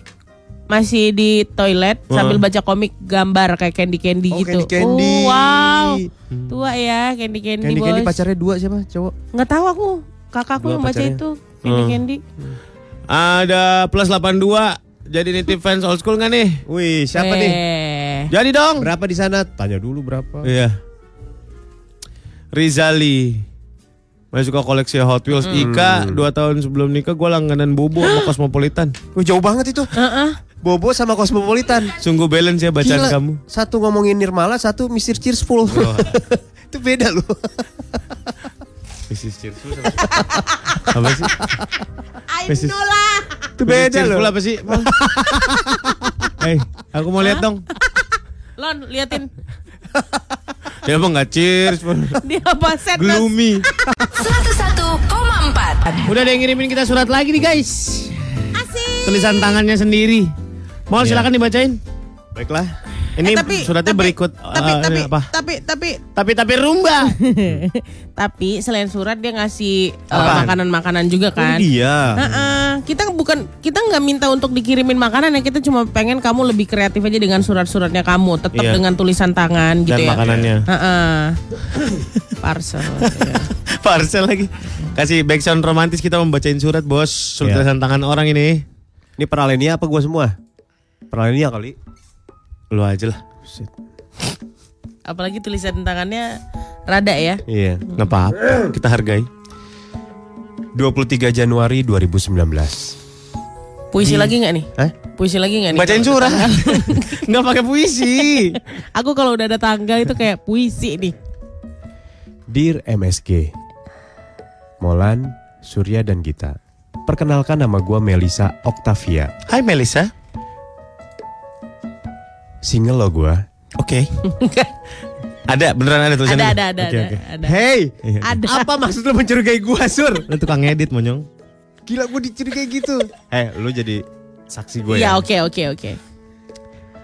masih di toilet sambil baca komik gambar kayak Candy Candy Oh, gitu. Candy Candy. Oh, wow. Tua ya Candy Candy, Candy bos. Candy pacarnya dua siapa cowok? Nggak tahu aku. Kakakku yang baca itu Candy Hmm. Candy. Ada plus 82. Jadi nitip fans old school nggak nih? Wih, siapa nih? eh. Jadi dong. Berapa di sana? Tanya dulu berapa. Iya. Rizali. Masih suka koleksi Hot Wheels. Ika, dua tahun sebelum nikah gue langganan Bobo sama Cosmopolitan. Wih, jauh banget itu. Heeh. Bobo sama Cosmopolitan. Sungguh balance ya bacaan Gila, kamu. Satu ngomongin Nirmala, satu Mr. Cheerful. itu beda loh. Mrs. Cheerful sama- apa sih? Mrs. Ainola. Itu beda loh. apa sih? Hei, aku mau lihat dong. Lon, liatin. Ya emang nggak cheers, Dia apa set gloomy. 101,4 Udah ada yang ngirimin kita surat lagi nih guys. Asik. Tulisan tangannya sendiri. Mau Iya. silakan dibacain. Baiklah. Ini Eh, tapi, suratnya tapi, berikut. Tapi, eh, tapi, apa? tapi, tapi, Tapi tapi rumba. tapi selain surat dia ngasih eh, Apaan? makanan-makanan juga kan. Iya. Heeh. kita bukan kita nggak minta untuk dikirimin makanan ya kita cuma pengen kamu lebih kreatif aja dengan surat-suratnya kamu tetap Iya. dengan tulisan tangan gitu Dan ya. makanannya. Heeh. Parcel. ya. Parcel lagi. Kasih backsound romantis kita membacain surat bos. Surat Iya. tulisan tangan orang ini. Ini peralenia apa gua semua? Peralenia kali. Lu aja lah. Apalagi tulisan tangannya rada ya. Iya. Nggak apa-apa. Kita hargai. 23 Januari 2019. Puisi lagi nggak nih? Hah? Puisi lagi nggak nih? Bacain tanggal? Nggak pakai puisi. Aku kalau udah ada tanggal itu kayak puisi nih. Dear MSG Molan, Surya dan Gita Perkenalkan nama gua Melisa Octavia Hai Melisa. Single lo gua Oke. ada beneran ada tulisannya. ada ada ada Oke, ada, oke. ada. Hey Ada. Apa maksud lo mencurigai gua Sur? Lu tukang edit monyong. Gila gua dicurigai gitu Eh lu jadi saksi gue Iya ya oke oke oke.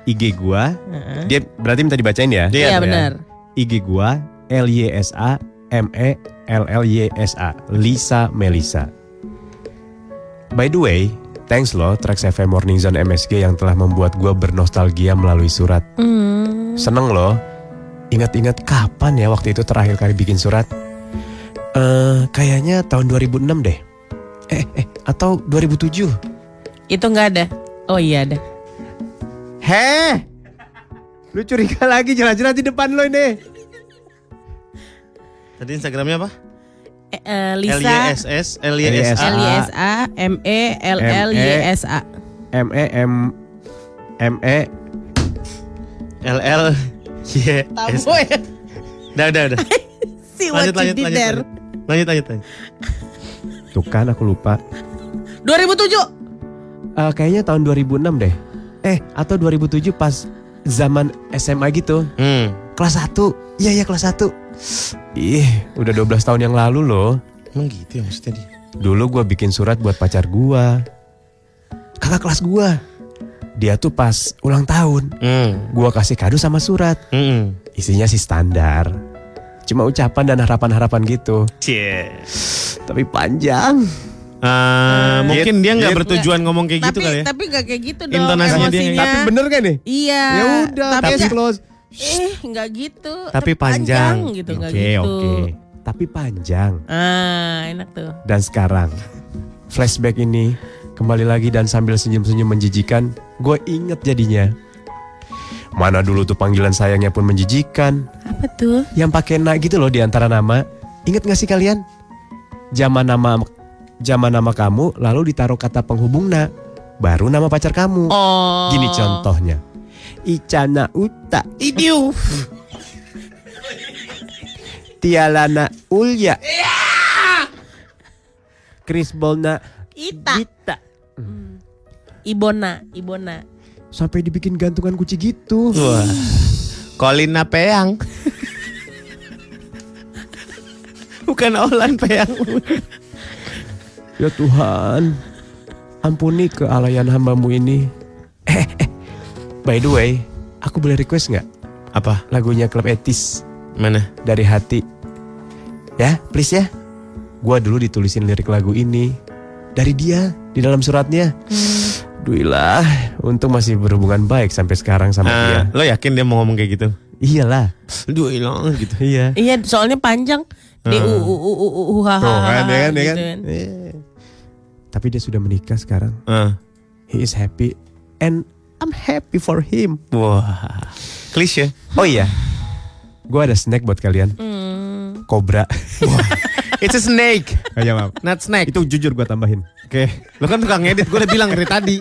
IG gua Dia berarti minta dibacain ya Iya Ya. benar. IG gua L Y S A M E L L Y S A Lisa Melisa. By the way, thanks loh Trax FM Morning Zone MSG yang telah membuat gua bernostalgia melalui surat. Seneng loh. Ingat-ingat kapan ya waktu itu terakhir kali bikin surat? Eh, kayaknya tahun 2006 deh. Eh, eh, atau 2007. Itu nggak ada. Oh iya ada. Heh, lu curiga lagi jelas-jelas di depan lo ini. Tadi Instagramnya apa? Eh, eh, L Y Lisa S S L Y S A. L Y S A M E L L Y S A. M E M M E L L Y S. Tamu ya. Udah udah udah. See what Lanjut you lanjut did lanjut. there. Lanjut lanjut lanjut. lanjut. Tuh kan aku lupa. 2007. Eh, kayaknya tahun 2006 deh. Eh, atau 2007 pas zaman SMA gitu. Hmm. Kelas 1. Iya, iya kelas 1. Ih, udah 12 tahun yang lalu loh. Emang gitu ya maksudnya dia. Dulu gua bikin surat buat pacar gua. Kakak kelas gua. Dia tuh pas ulang tahun. Hmm. Gua kasih kado sama surat. Hmm. Isinya sih standar. Cuma ucapan dan harapan-harapan gitu. Cie. Tapi panjang. Ah, mungkin dia nggak bertujuan ngomong kayak gitu tapi kali ya. tapi gak kayak gitu dong Intonasinya dia emosinya. nggak- Tapi bener kan nih? Iya. Ya udah, tapi case nggak- close. eh nggak gitu. Tapi panjang. gitu nggak Oke, gitu. oke. Tapi panjang. Ah enak tuh. Dan sekarang flashback ini kembali lagi dan sambil senyum-senyum menjijikan, gue inget jadinya. Mana dulu tuh panggilan sayangnya pun menjijikan, Apa tuh? yang pakai na gitu loh di antara nama. Ingat gak sih kalian? Zaman nama zaman nama kamu lalu ditaruh kata penghubung na, baru nama pacar kamu. Oh. Gini contohnya. Icana Uta, Idiu. Tialana Ulya. Krisbolna Ita. Gita. Ibona, Ibona. Sampai dibikin gantungan kunci gitu. Wah. Kolina Peang. Bukan Olan Peang. Ya Tuhan, ampuni kealayan hambamu ini. Eh, eh, by the way, aku boleh request nggak Apa? lagunya Klub Etis Mana? dari hati? Ya, please ya. Gua dulu ditulisin lirik lagu ini dari dia di dalam suratnya. Duilah, untung masih berhubungan baik sampai sekarang sama dia. Ah, lo yakin dia mau ngomong kayak gitu? Iyalah, Duh hilang gitu. iya. Iya, soalnya panjang. D U U U U U H H Tuh H, kan, ya kan, ya gitu kan. kan. Iya. Tapi dia sudah menikah sekarang. Ah. He is happy and I'm happy for him. Wah. Klise. Oh iya, gue ada snack buat kalian. Hmm. Kobra. It's a snake. Ayo maaf. Not snake. Itu jujur gue tambahin. Oke. Lo kan tukang edit. Gue udah bilang dari tadi.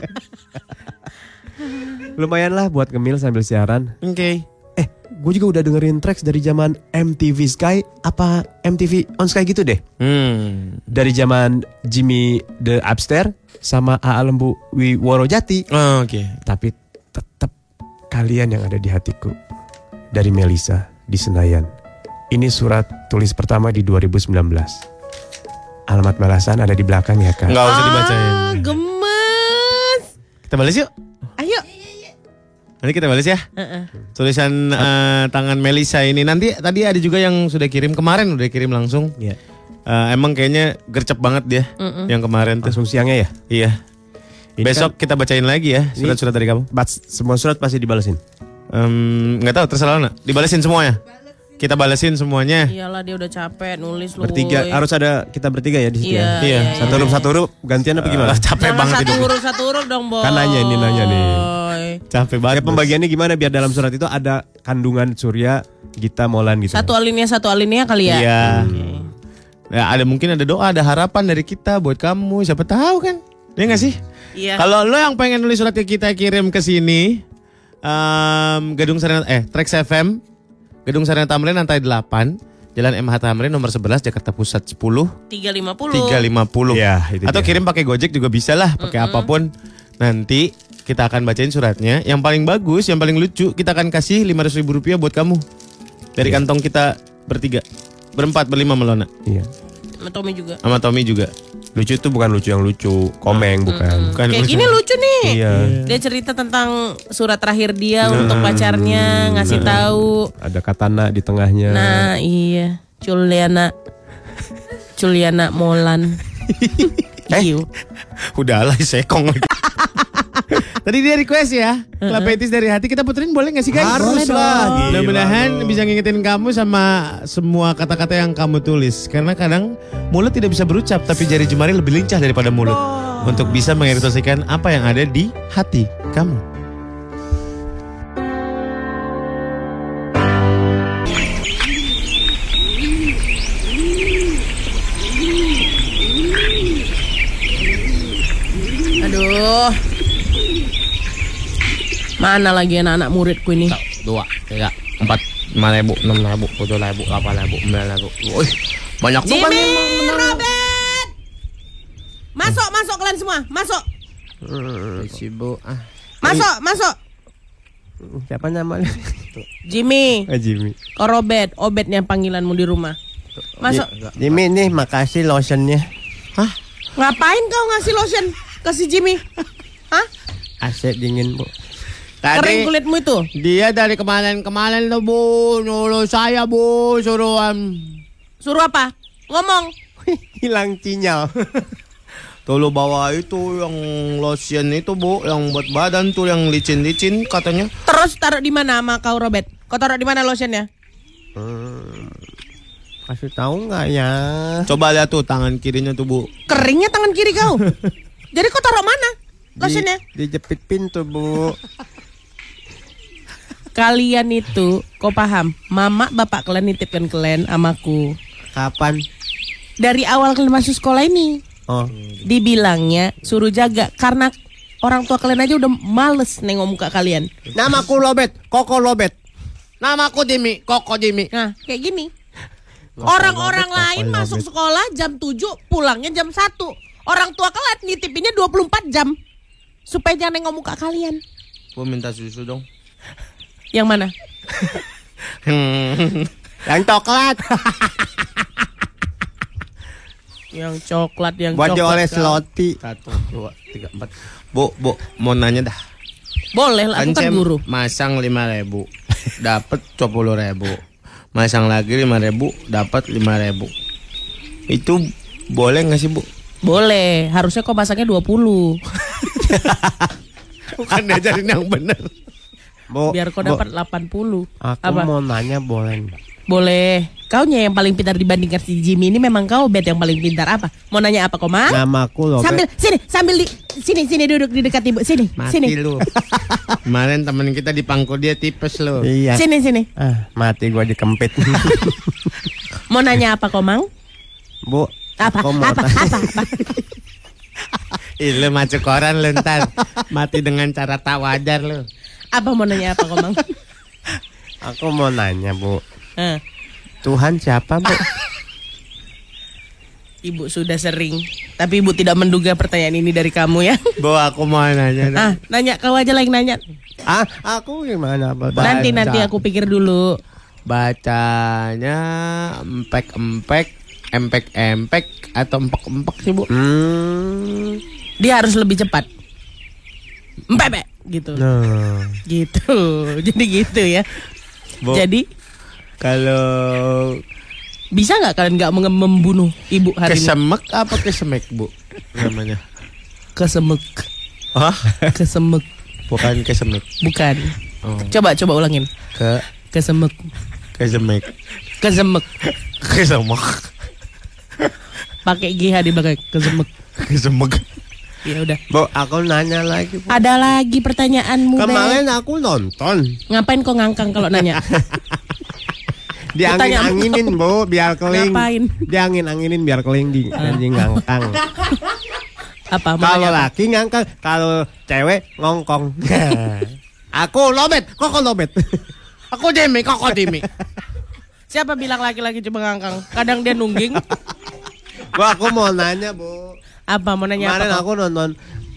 Lumayan lah buat ngemil sambil siaran. Oke. Eh, gue juga udah dengerin tracks dari zaman MTV Sky apa MTV On Sky gitu deh. Hmm. Dari zaman Jimmy the Upstairs sama A Lembu Wiworo Jati. Oh, Oke. Tapi tetap kalian yang ada di hatiku. Dari Melisa di Senayan. Ini surat tulis pertama di 2019. Alamat balasan ada di belakang ya kak. Nggak usah dibacain. Ah, gemes. Kita balas yuk. Nanti kita balas ya. Heeh. Tulisan eh, tangan Melisa ini nanti tadi ada juga yang sudah kirim kemarin udah kirim langsung. Iya. Eh, emang kayaknya gercep banget dia yang kemarin tuh. Langsung siangnya ya? Iya. Ini Besok kita bacain lagi ya surat-surat dari kamu. Bats, semua surat pasti dibalesin. Em, nggak tahu terserah nak. Dibalesin semuanya. Kita balesin semuanya. Iyalah dia udah capek nulis lu. Bertiga harus ada kita bertiga ya di situ Iya, ya. Iya. Satu huruf satu huruf gantian apa gimana? Ah, capek Jangan banget satu hidupnya. huruf satu huruf dong, Boy. Kan nanya ini, nanya nih. Capek banget. Ya pembagiannya gimana biar dalam surat itu ada kandungan Surya, Gita, Molan gitu. Satu alinea satu alinea kali ya. Iya. Ya, ada mungkin ada doa, ada harapan dari kita buat kamu. Siapa tahu kan? Iya nggak sih? Iya. Kalau lo yang pengen nulis surat ke kita kirim ke sini, em, Gedung Sarina eh Trax FM, Gedung Sarina Tamrin lantai 8, Jalan MH Tamrin nomor 11 Jakarta Pusat 10 350. 350. Iya, itu Atau dia. kirim pakai Gojek juga bisa lah, pakai apa pun. Nanti kita akan bacain suratnya. Yang paling bagus, yang paling lucu, kita akan kasih 500 ribu rupiah buat kamu. Dari kantong kita bertiga. Berempat, berlima melona. Iya. Sama Tommy juga. Sama Tommy juga. Lucu itu bukan lucu yang lucu, komeng bukan. Bukan Kayak lucu. gini lucu nih. Iya. Dia cerita tentang surat terakhir dia untuk pacarnya, ngasih tahu. Ada katana di tengahnya. Nah, iya. Juliana. Juliana Molan. Giu. Udah lah, sekong lagi. Tadi dia request ya, Klapetis dari hati kita puterin boleh gak sih guys? Harus lah, Mudah-mudahan bisa ngingetin kamu sama semua kata-kata yang kamu tulis. Karena kadang mulut tidak bisa berucap, tapi jari jemari lebih lincah daripada mulut. Untuk bisa mengekspresikan apa yang ada di hati kamu. Aduh. Mana lagi anak-anak muridku ini? Dua, tiga, empat, lima ribu, enam ribu, tujuh ribu, delapan ribu, sembilan ribu. Wih, banyak. Jimmy, Robert. Masuk, masuk kalian semua. Masuk. Sibuk ah. Masuk, masuk. Siapa namanya? Jimmy, Ah, Jimmy. kau Robert, Obet yang panggilanmu di rumah. Masuk. Jimmy nih makasih lotionnya. Ngapain kau ngasih lotion ke si Jimmy? Hah? AC dingin bu. Kering kulitmu itu? Dia dari kemarin-kemarin lo bu, nyuruh saya bu, suruhan. Suruh apa? Ngomong. Hilang sinyal. Tuh lo bawa itu yang lotion itu bu, yang buat badan tuh yang licin-licin katanya. Terus taruh di mana sama kau Robert? Kau taruh di mana lotionnya? Kasih tahu nggak ya? Coba lihat tuh tangan kirinya tuh bu. Keringnya tangan kiri kau. Jadi kau taruh mana lotionnya? Di, dijepit pintu bu. Kalian itu, kau paham? Mama bapak kalian nitipkan kalian amaku. Kapan? Dari awal kalian masuk sekolah ini, Oh. dibilangnya suruh jaga karena orang tua kalian aja udah males nengok muka kalian. Namaku Lobet, Koko Lobet. Namaku Jimmy, Koko Jimmy. Nah, kayak gini. Orang-orang lain masuk sekolah jam 7, pulangnya jam 1. Orang tua kalian nitipinnya 24 jam. Supaya jangan nengok muka kalian. Gue minta susu dong. Yang mana? Yang coklat. Yang coklat, yang Buat coklat. dioles kau. roti. Satu, dua, tiga, empat. Bu, bu, mau nanya dah. Boleh lah, aku kan guru. Masang lima ribu, dapat dua ribu. Masang lagi lima ribu, dapat lima ribu. Itu boleh nggak sih bu? Boleh, harusnya kau masaknya 20. Bukan diajarin yang benar. Bu, Biar kau dapat 80. Aku Apa? mau nanya boleh? Boleh. Kaunya yang paling pintar dibandingkan si Jimmy ini memang kau bet yang paling pintar apa? Mau nanya apa kau, Ma? Namaku Lobet. Sambil sini, sambil di sini sini duduk di dekat ibu. Sini, sini. lu. Kemarin temen kita di pangku dia tipes lo. Iya. Sini sini. Ah, mati gua dikempit. Mau nanya apa kau, Mang? Bu, Apa? aku mau Apa? tanya. Apa? Apa? Ih, lu macet koran lu ntar. Mati dengan cara tak wajar lu. Apa mau nanya apa kau, Mang? Aku mau nanya, Bu. Hah, Tuhan siapa, Bu? ibu sudah sering, tapi ibu tidak menduga pertanyaan ini dari kamu ya. Bu, aku mau nanya. dah. Ah, nanya kau aja lagi nanya. ah, aku gimana, Bu? Nanti nanti aku pikir dulu. Bacanya empek-empek, empek-empek atau empek-empek sih bu? Hmm. Dia harus lebih cepat. Empek gitu. Nah. Gitu. Jadi gitu ya. Bu. Jadi Kalau Bisa nggak kalian nggak mem- membunuh ibu hari ini? Kesemek apa kesemek bu namanya? Kesemek. Hah? Kesemek. Bukan kesemek. Bukan. Oh. Coba coba ulangin. Ke Kesemek. kesemek. Kesemek. Kesemek. Pakai GH di belakang. Kesemek. Kesemek. Ya udah. Bu, aku nanya lagi. Bu. Ada lagi pertanyaanmu. Kemarin aku nonton. Ngapain kok ngangkang kalau nanya? Diangin-anginin, Bu, biar keling. Ngapain? Diangin-anginin biar keling di anjing ngangkang. Apa? Mau Kalau laki ngangkang, kalau cewek ngongkong. aku lobet, kok kok lobet. Aku demi, kok kok demi. Siapa bilang laki-laki cuma ngangkang? Kadang dia nungging. Bu, aku mau nanya, Bu. Apa mau nanya Kemarin apa? aku nonton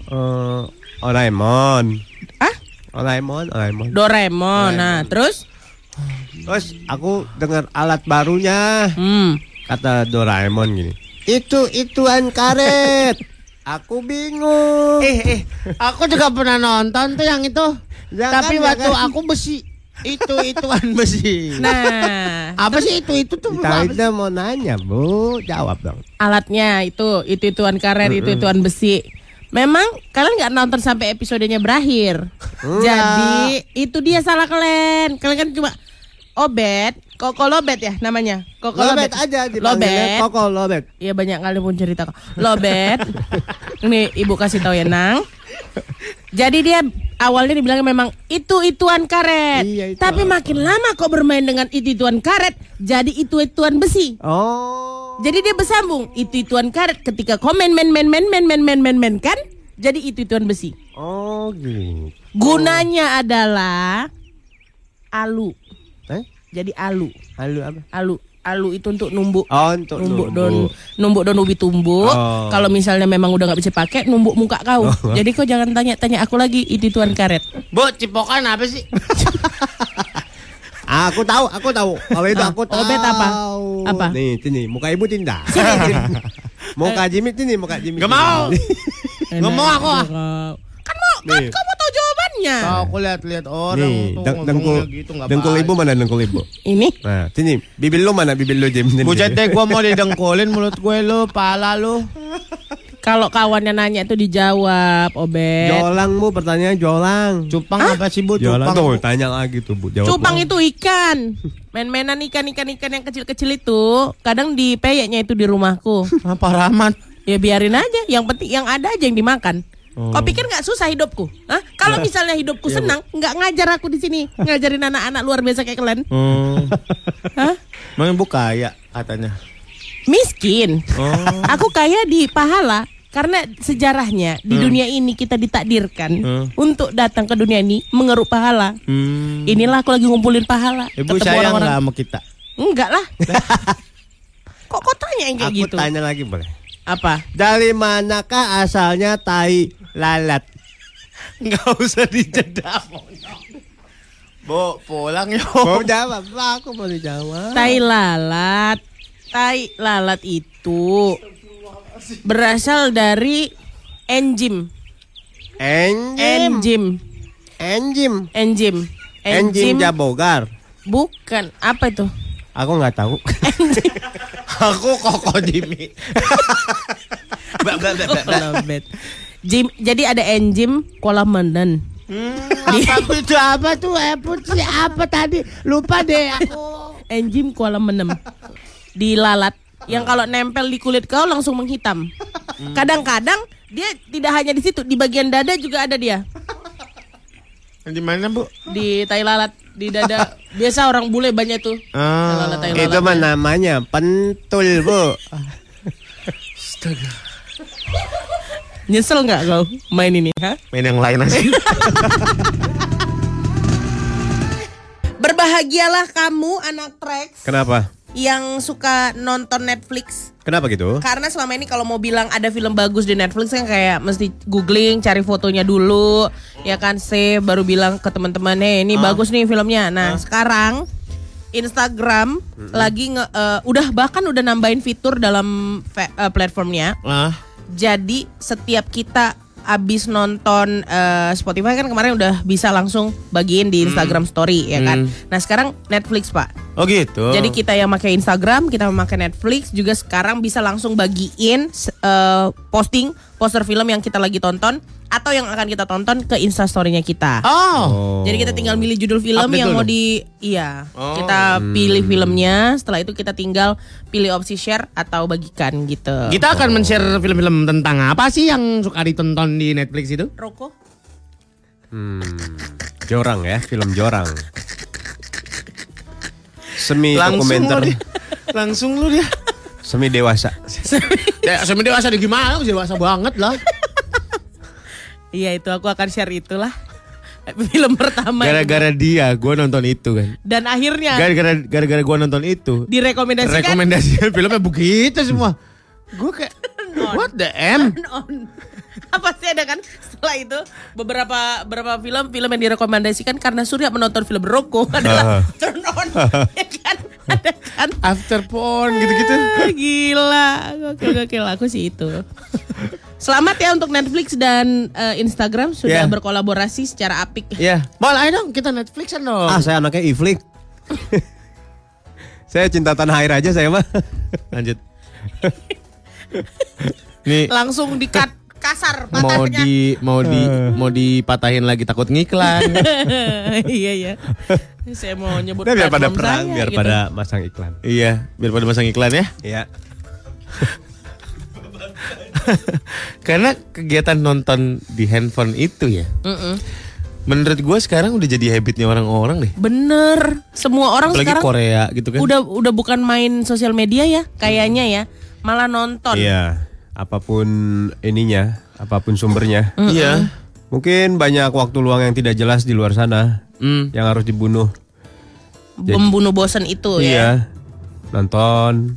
eh Oraemon. Ah? Oraemon, Oraemon. Doraemon. Nah, terus? Terus aku dengar alat barunya. Hmm. Kata Doraemon gini. Itu ituan karet. Aku bingung. Eh, eh, aku juga pernah nonton tuh yang itu. Jangan, Tapi waktu jangan. aku besi, itu ituan besi. Nah, apa sih itu itu tuh? Kita mau nanya, Bu. Jawab dong. alatnya itu itu ituan karet, itu ituan besi. Memang kalian nggak nonton sampai episodenya berakhir. Jadi itu dia salah kalian. Kalian kan cuma obet, koko lobet ya namanya. Koko Lobet lobet, aja Lobet. Koko Lobet. Iya banyak kali pun cerita kok. Lobet. Ini ibu kasih tahu ya Nang. Jadi dia awalnya dibilang memang itu ituan karet. Iya, itu. Tapi makin lama kok bermain dengan itu ituan karet, jadi itu ituan besi. Oh. Jadi dia bersambung itu ituan karet ketika komen men men men men men men men men kan jadi itu ituan besi. Oh, gitu. Gunanya adalah alu. Eh? Jadi alu. Halo apa? Alu. Alu itu untuk numbuk Oh, untuk numbuk numbuk. don numbuk don ubi tumbuk. Oh. Kalau misalnya memang udah nggak bisa pakai, numbuk muka kau. Jadi kau jangan tanya-tanya aku lagi itu tuan karet. Bu, cipokan apa sih? Aku tahu, aku tahu. Kalau itu Ah, aku tahu. obet apa? Apa? Nih, sini, muka ibu tindak. muka Jimmy sini, muka Jimmy. Gak mau. Nggak mau aku, Kan kan Nih. kau mau tahu jawabannya. Tahu aku lihat-lihat orang Nih, tuh deng- dengkul, gitu nggak dengkul ibu mana dengkul ibu? Ini Nah, sini, bibir lu mana bibir lu Jim? Bujet deh gua mau didengkulin mulut gue lu, pala lu. kalau kawannya nanya itu dijawab, Obet. Jolang bu, pertanyaan jolang. Cupang apa sih Bu? Jolang Cupang. tuh, tanya lagi tuh bu. Jawab Cupang itu ikan. Main-mainan ikan-ikan-ikan yang kecil-kecil itu. Kadang di peyeknya itu di rumahku. Apa rahmat? Ya biarin aja. Yang penting yang ada aja yang dimakan. Kau pikir nggak susah hidupku? Hah? Kalau misalnya hidupku senang, nggak ngajar aku di sini, ngajarin anak-anak luar biasa kayak kalian. Hmm. Hah? Memang bu kaya katanya. Miskin. Oh. Aku kaya di pahala karena sejarahnya di dunia ini kita ditakdirkan Hmm. untuk datang ke dunia ini mengeruk pahala. Hmm. Inilah aku lagi ngumpulin pahala. Ibu Ketemu sayang orang-orang. nggak sama kita? Enggak lah. Kok kok tanya yang kayak Aku gitu? tanya lagi boleh. Apa? Dari manakah asalnya tai lalat? Nggak usah dijeda. Bu, pulang yuk. Mau jawab? Aku mau dijawab. Tai lalat. Tai lalat itu berasal dari enzim. Enjim. Enzim. Enjim. Enzim. Enjim jabogar. Bukan. Apa itu? Aku nggak tahu. Aku koko Jimmy. Mbak, mbak, mbak, mbak, mbak. Lobet. Jim, jadi ada enzim kolamenden. Apa itu apa tuh? Apa sih? Apa tadi? Lupa deh aku. Enzim kolam menem di lalat yang kalau nempel di kulit kau langsung menghitam. Kadang-kadang dia tidak hanya di situ, di bagian dada juga ada dia. Di mana bu? Di tai lalat, di dada. Biasa orang bule banyak tuh. Tai Ah, lalat, tai lalat. Itu mah namanya pentul bu. Nyesel nggak kau main ini? Ha? main yang lain aja. Berbahagialah kamu anak Trax Kenapa? yang suka nonton Netflix. Kenapa gitu? Karena selama ini kalau mau bilang ada film bagus di Netflix kan kayak mesti googling, cari fotonya dulu, ya kan save baru bilang ke teman-teman, "Hey, ini bagus nih filmnya." Nah, sekarang Instagram lagi nge eh, udah bahkan udah nambahin fitur dalam eh, platformnya. ah, Jadi setiap kita abis nonton eh, Spotify kan kemarin udah bisa langsung bagiin di Instagram Story ya kan. Nah sekarang Netflix pak. Oh gitu. Jadi kita yang pakai Instagram, kita memakai Netflix juga sekarang bisa langsung bagiin eh, posting poster film yang kita lagi tonton atau yang akan kita tonton ke Instastory-nya kita. Oh. Jadi kita tinggal milih judul film Update yang dulu mau dong. di iya. Oh. Kita pilih filmnya, setelah itu kita tinggal pilih opsi share atau bagikan gitu. Kita akan men-share film-film tentang apa sih yang suka ditonton di Netflix itu? Roko. Hmm, jorang ya, film jorang. Semi Langsung dokumenter, lu dia. Langsung lu dia. semi dewasa. Ya, sama dewasa di gimana? Dewasa banget lah. Iya itu aku akan share itulah film pertama. Gara-gara dia gue nonton itu kan. Dan akhirnya Gara-gara gara-gara gue nonton itu. direkomendasikan Rekomendasi filmnya begitu semua. Gue kayak what the M? Apa sih ada kan setelah itu beberapa beberapa film film yang direkomendasikan karena Surya menonton film Roko adalah turn on ya kan ada kan After porn gitu-gitu. Ah, gila gokil gokil aku sih itu selamat ya untuk Netflix dan eh, Instagram sudah Ya. berkolaborasi secara apik Ya. Mal, ayo dong kita Netflixan dong. Ah, saya anaknya Iflik. saya cinta tanah air aja saya mah. Lanjut. Nih langsung di cut kasar mau patahnya di mau di mau dipatahin lagi takut ngiklan. iya iya saya mau nyebut Udah biar pada perang, saya, biar gitu. pada masang iklan. iya, biar pada masang iklan ya. Iya. Karena kegiatan nonton di handphone itu ya. Mm-mm. Menurut gue sekarang udah jadi habitnya orang-orang deh. Bener, semua orang Apalagi sekarang Korea gitu kan. udah udah bukan main sosial media ya, kayaknya ya, malah nonton. Iya. Apa pun ininya, apa pun sumbernya. Iya. Mungkin banyak waktu luang yang tidak jelas di luar sana Hmm. yang harus dibunuh. Membunuh bosan itu ya. Iya. Nonton.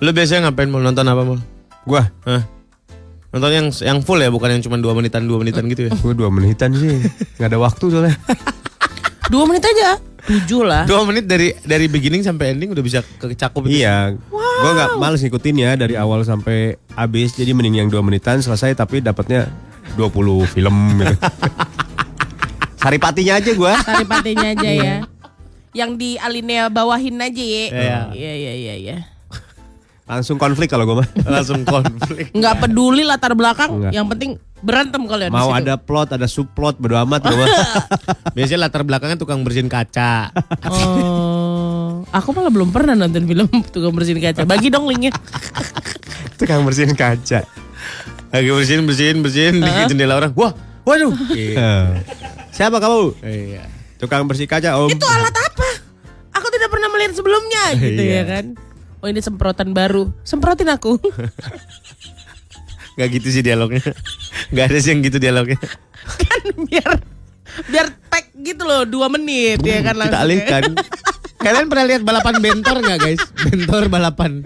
Lu biasanya ngapain mau nonton apa mau? Gua, Hah? Nonton yang yang full ya, bukan yang cuma dua menitan dua menitan gitu ya? gua dua menitan sih. nggak ada waktu soalnya. Dua menit aja, tujuh lah. Dua menit dari dari beginning sampai ending udah bisa kecakup itu. Iya. Gua nggak males ngikutin ya dari awal sampai habis. Jadi mending yang dua menitan selesai tapi dapatnya 20 film gitu. Saripatinya aja gua. Saripatinya aja ya. Yang di alinea bawahin aja ya. Iya. Iya iya iya iya. Langsung konflik kalau gua mah. Langsung konflik. Nggak peduli latar belakang, Nggak. yang penting berantem kalian di Mau ada plot, ada subplot, bodo amat gua mah. Biasanya latar belakangnya tukang bersihin kaca. Oh, aku malah belum pernah nonton film tukang bersihin kaca. Bagi dong linknya. Tukang bersihin kaca. Lagi bersihin bersihin bersihin di jendela orang. Wah, waduh. Eh, Siapa kamu? Iya. Tukang bersih kaca, Om. Itu alat apa? Aku tidak pernah melihat sebelumnya gitu Iya. ya kan. Oh ini semprotan baru. Semprotin aku. Gak gitu sih dialognya. Gak ada sih yang gitu dialognya. kan biar biar tag gitu loh dua menit ya kan langsung. Kita alihkan. Kalian pernah lihat balapan bentor nggak guys? Bentor balapan.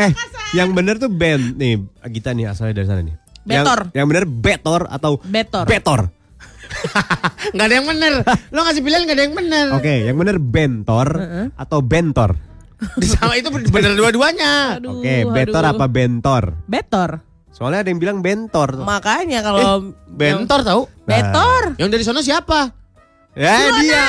Eh, yang bener tuh band nih. Gita nih asalnya dari sana nih. Yang- Betor. Yang, bener betor atau Betor. betor. Nggak ada yang bener. Lo ngasih pilihan nggak ada yang bener. Oke, yang bener bentor atau bentor. Di sama itu bener dua-duanya. Oke, betor aduh. apa bentor? Betor. Soalnya ada yang bilang bentor. Makanya kalau Bentor tahu? Betor. Yang dari sana siapa? Ya dia.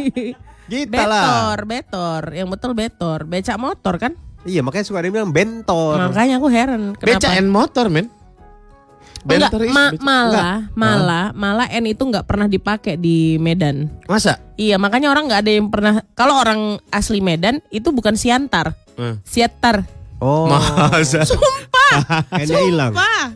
Kita lah. Betor, betor. Yang betul betor. Becak motor kan? Iya, makanya suka ada yang bilang bentor. Makanya aku heran kenapa. and motor men. Enggak, Bentor is ma- malah, malah, malah N itu nggak pernah dipakai di Medan. Masa? Iya, makanya orang nggak ada yang pernah. Kalau orang asli Medan itu bukan Siantar, Hmm. Siatar. Oh. Masa? Sumpah. N-nya hilang. Sumpah.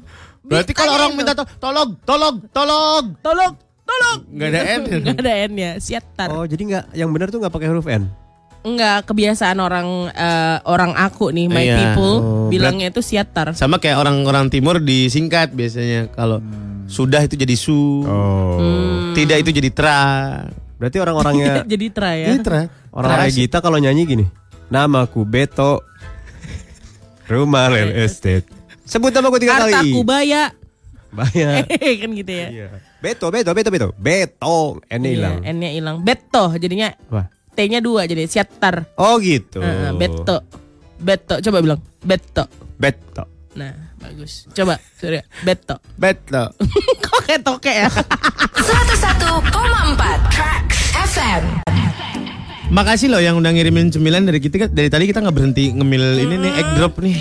Berarti kalau orang minta to tolong, tolong, tolong. tolong, tolong. Gak ada N. Nggak ada N-nya, Siatar. Oh, jadi nggak yang benar tuh nggak pakai huruf N. Enggak, kebiasaan orang eh, orang aku nih, my Iya. people Oh, bilangnya itu Siatar. Sama kayak orang-orang timur disingkat biasanya. Kalau sudah itu jadi su. Oh. Tidak itu jadi tra. Berarti orang-orangnya Jadi tra ya. Jadi tra. orang kayak Gita kalau nyanyi gini. Namaku Beto. Rumah real estate. Sebut namaku tiga Harta kali. kubaya. Bayar. kan gitu ya. Iya. Beto, Beto, Beto, Beto. Beto. N-nya hilang. Iya, N-nya hilang. Beto jadinya Wah. T-nya dua jadi Siatar. Oh gitu. Heeh, beto. Beto. Coba bilang. Beto. Beto. Nah, Bagus. Coba, Surya. Beto. Beto. Kok kayak toke ya? 101,4 Tracks FM. Makasih loh yang udah ngirimin cemilan dari kita dari tadi kita nggak berhenti ngemil ini nih egg drop nih.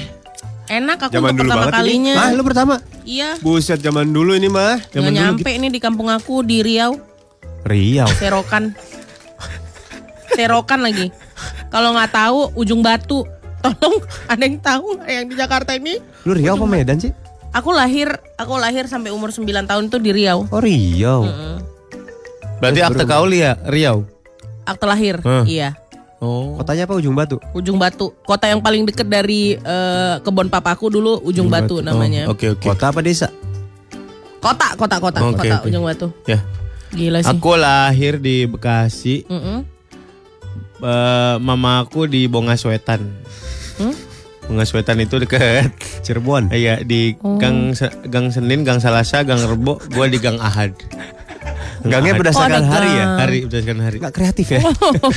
Enak aku Zaman untuk dulu pertama banget kalinya. ini. Ah, lu pertama? Iya. Buset zaman dulu ini mah. Nggak Zaman dulu nyampe ini di kampung aku di Riau, Riau. Serokan. Serokan lagi. Kalau nggak tahu ujung batu. Tolong ada yang tahu yang di Jakarta ini? Lu Riau apa Medan sih? Aku lahir, aku lahir sampai umur 9 tahun tuh di Riau. Oh Riau. Berarti akte kauli ya Riau. Akte lahir, Hah. iya. Oh. Kotanya apa ujung batu? Ujung Batu, kota yang paling deket dari eh, kebun papaku dulu Ujung Batu namanya. Oh, Oke oke. Kota apa desa? Kota, kota, kota, Oke, kota oke. Ujung Batu. Ya. Gila sih. Aku lahir di Bekasi. Mm-mm. Eh, mama aku di Bongaswetan. Hmm? Bongaswetan itu deket. Cirebon. Iya di Oh. Gang Gang Senin, Gang Salasa, Gang Rebo, gua di Gang Ahad. Gangnya Ahad. berdasarkan Oh, hari ya? gang. Hari berdasarkan hari. Gak kreatif ya?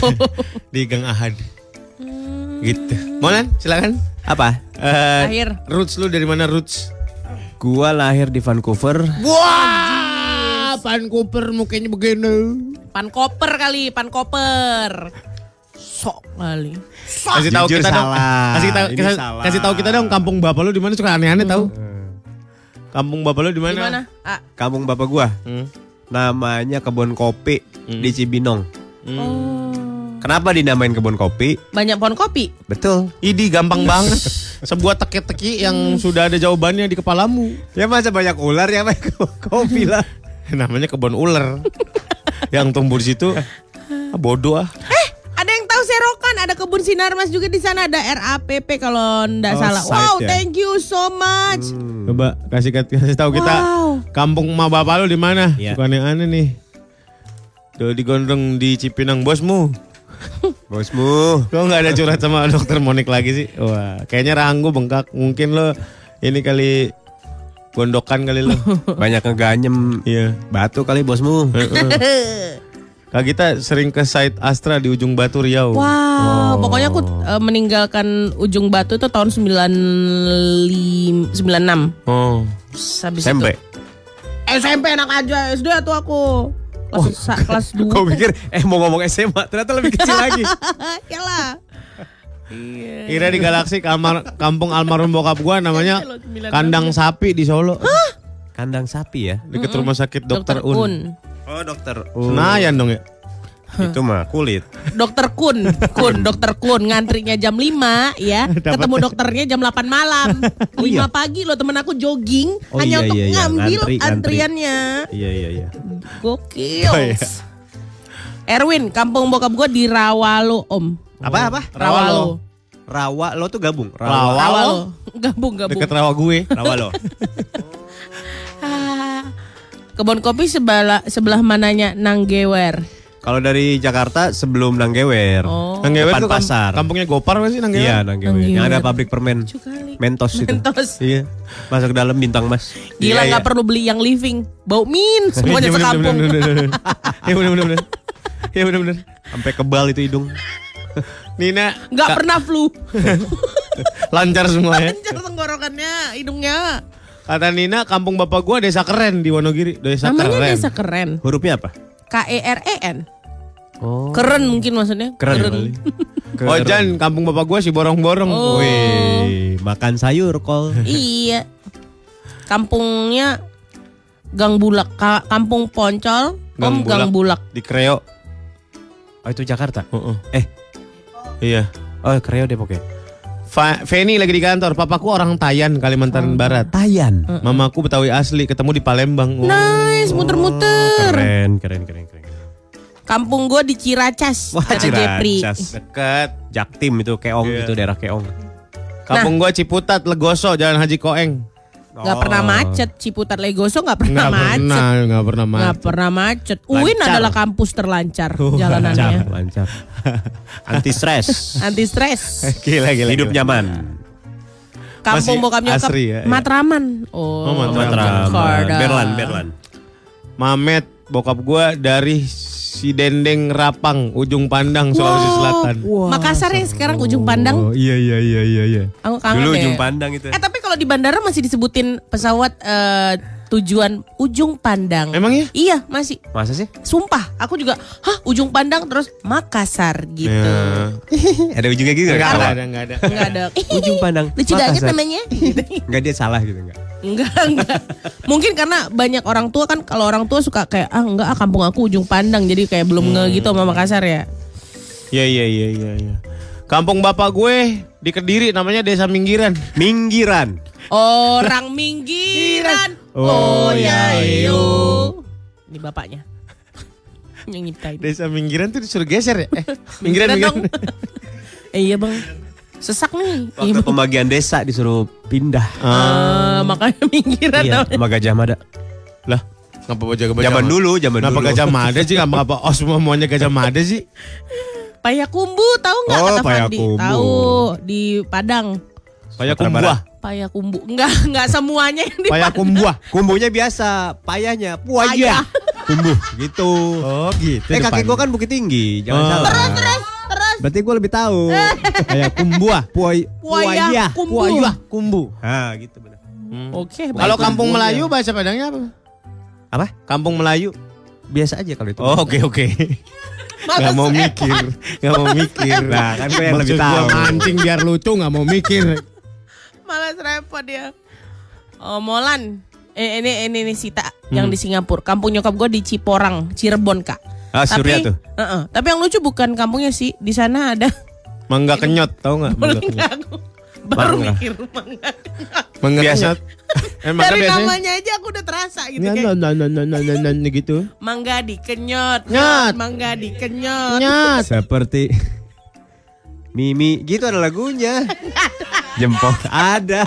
Di Gang Ahad. Gitu. Mau Lan? Silakan. apa? Eh, Lahir. Roots lu dari mana Roots? Gua lahir di Vancouver. Wah, Vancouver mukanya begini. Pan koper kali, pan koper. Sok kali. Kasih tahu kita dong. Kasih tahu salah. kasih tahu kita dong kampung bapak lu di mana suka aneh-aneh tahu. Kampung bapak lu di Di mana? mana? Ah, Kampung bapak gua. Hmm. Namanya kebun kopi Hmm. di Cibinong. oh. Kenapa dinamain kebun kopi? Banyak pohon kopi. Betul. Idi gampang banget. Sebuah teki-teki yang sudah ada jawabannya di kepalamu. Ya masa banyak ular ya banyak kopi lah. Namanya kebun ular. yang tumbuh di situ ah, bodoh ah. Ada yang Serokan, ada kebun sinar mas juga di sana ada RAPP kalau ndak Oh, salah. Wow, ya? thank you so much. Coba kasih kasih tahu kita Wow. kampung ma bapak lu di mana? Iya. Suka aneh-aneh nih. Tuh digondong di Cipinang bosmu. Bosmu. Kok nggak ada curhat sama dokter Monik lagi sih? Wah, kayaknya rahang gue bengkak. Mungkin lo ini kali gondokan kali lo. Banyak ngeganyem iya. batu kali bosmu. Kak kita sering ke site Astra di ujung Batu Riau. Wow, pokoknya aku eh, meninggalkan ujung batu itu tahun 95 96. Oh. Habis SMP. itu SMP enak aja, SD tuh aku. Kelas, sa- kelas 2. Kau pikir eh mau ngomong SMA ternyata lebih kecil lagi. Yalah. Kira di Galaksi kamar kampung almarhum bokap gua namanya sembilan Kandang Sapi di Solo. Kandang sapi ya. Deket rumah sakit Dokter, Dokter Un. Oh dokter. Senayan dong ya. Itu mah kulit. Dokter Kun, Kun, Dokter Kun ngantrinya jam 5 ya. Ketemu dokternya jam 8 malam. 5 pagi loh temen aku jogging Oh, hanya iya, untuk iya, iya. ngambil Ngantri, ngantri. antriannya. Iya iya iya. Gokil. Oh, iya. Erwin, kampung bokap gue di Rawalo, Om. Apa apa? Rawalo. Rawa lo tuh gabung. Rawa. Rawalo. Gabung, gabung. Deket rawa gue. Rawa lo. Kebun kopi sebelah sebelah mananya Nanggewer. Kalau dari Jakarta sebelum Nanggewer. Oh. Nanggewer Depan kam- pasar. kampungnya Gopar apa sih Nanggewer? Iya Nanggewer. Yang ada pabrik permen. Kali. Mentos itu. Mentos. Iya. Masuk dalam bintang mas. Gila Iya, nggak iya. perlu beli yang living. Bau min semuanya Iya, sekampung. bener, bener, bener. Iya bener bener bener. Iya bener. Sampai kebal itu hidung. Nina Nggak pernah flu. lancar semua ya. Lancar tenggorokannya, hidungnya. Kata Nina kampung bapak gua desa keren di Wonogiri. Desa Namanya keren. desa keren. Hurufnya apa? K E R E N. Oh. Keren mungkin maksudnya. Keren. Oh Jan, kampung bapak gua si borong-borong. Oh. Wih, makan sayur kol. iya. Kampungnya Gang Bulak, Ka- Kampung Poncol, Om Gang Bulak. Di Kreo. Oh itu Jakarta. Heeh. Eh, Iya. oh Kreo Depok ya. Fa Feni lagi di kantor. Papaku orang Tayan, Oh. Kalimantan Barat. Tayan. Mamaku Betawi asli, ketemu di Palembang. Oh. Nice, muter-muter. Keren, keren, keren, keren. Kampung gue di Ciracas, Wah. Ciracas. Dekat. Jaktim itu Keong Iya. itu daerah Keong. Kampung gua Ciputat, Legoso, Jalan Haji Koeng. Gak pernah macet, Ciputat Legoso gak pernah Nggak macet. pernah, nggak pernah Gak macet. pernah macet. UIN Lancar. adalah kampus terlancar Oh, Lancar, jalanannya. lancar. Anti stres. Anti stres. Gila, gila. Hidup gila. nyaman. Kampung Masih bokap nyokap asri ya, iya. Matraman. Oh, Oh, Matraman. Matraman. Berlan, Berlan. Mamet, bokap gua dari si Dendeng Rapang, ujung pandang Sulawesi Selatan. Makassar ya sekarang ujung pandang. Oh iya iya iya iya iya. Aku kangen Dulu deh. ujung pandang itu. Eh tapi kalau di bandara masih disebutin pesawat eh, tujuan ujung pandang. Emang ya? Iya, masih. Masa sih? Sumpah, aku juga, hah ujung pandang terus Makassar gitu. Ya. ada ujungnya gitu Enggak nggak? ada, enggak ada. Enggak ada. Ujung pandang. Lucu banget namanya. Enggak dia salah gitu enggak? Enggak, enggak. Mungkin karena banyak orang tua kan kalau orang tua suka kayak ah enggak ah kampung aku ujung pandang jadi kayak belum nge gitu sama Makassar ya. Iya iya iya iya iya. Kampung bapak gue di Kediri namanya Desa Minggiran. Minggiran. Orang minggiran. Oh, ya iyo. Ini bapaknya. Yang nyiptain. Desa Minggiran tuh disuruh geser ya? Eh, Minggiran Minggiran Minggiran. Eh, iya bang. Sesak nih. Waktu Iya, pembagian desa disuruh pindah. Ah, makanya minggiran Iya, sama Gajah Mada. Lah, ngapa baca gajah Zaman Mada? dulu, zaman Kenapa dulu. gajah mada sih? Ngapa apa? Oh semua maunya gajah mada sih? Payakumbu tahu nggak Oh, kata Fandi? Payakumbu. Tahu di Padang. Paya kumbuah. Payakumbu. Enggak, enggak semuanya yang di Paya kumbuah. Kumbunya biasa, payahnya Payah. puaya. Kumbu gitu. Oh gitu. eh kakek gua kan Bukit Tinggi, jangan Oh. salah. Terus terus terus. Berarti gua lebih tahu. Paya kumbuah. Puai, Puaya, kumbu. Puaya kumbu. Ah, gitu benar. Oke. Kalau baik. kampung Melayu bahasa Padangnya apa? Apa? Kampung Melayu. Biasa aja kalau itu. Oh oke oke. Males Gak mau mikir, gak mau mikir. Nah, kan gua yang lebih tahu. mancing biar lucu, gak mau mikir. Malas repot dia. Oh, Molan. Eh, ini ini ini Sita yang di Singapura. Kampung nyokap gue di Ciporang, Cirebon, Kak. Ah, Surya tuh. Heeh. tapi yang lucu bukan kampungnya sih. Di sana ada Mangga kenyot, tau gak? boleh Mangga kenyot. nggak aku? Baru mikir mangga. Mangga Biasa. Emang kan Dari biasanya. namanya aja aku udah terasa gitu Ya, kayak no, no, no, no, no, no, no, gitu. mangga dikenyot, Nyot. mangga dikenyot. Nyot. Seperti Mimi, gitu ada lagunya. Jempol ada.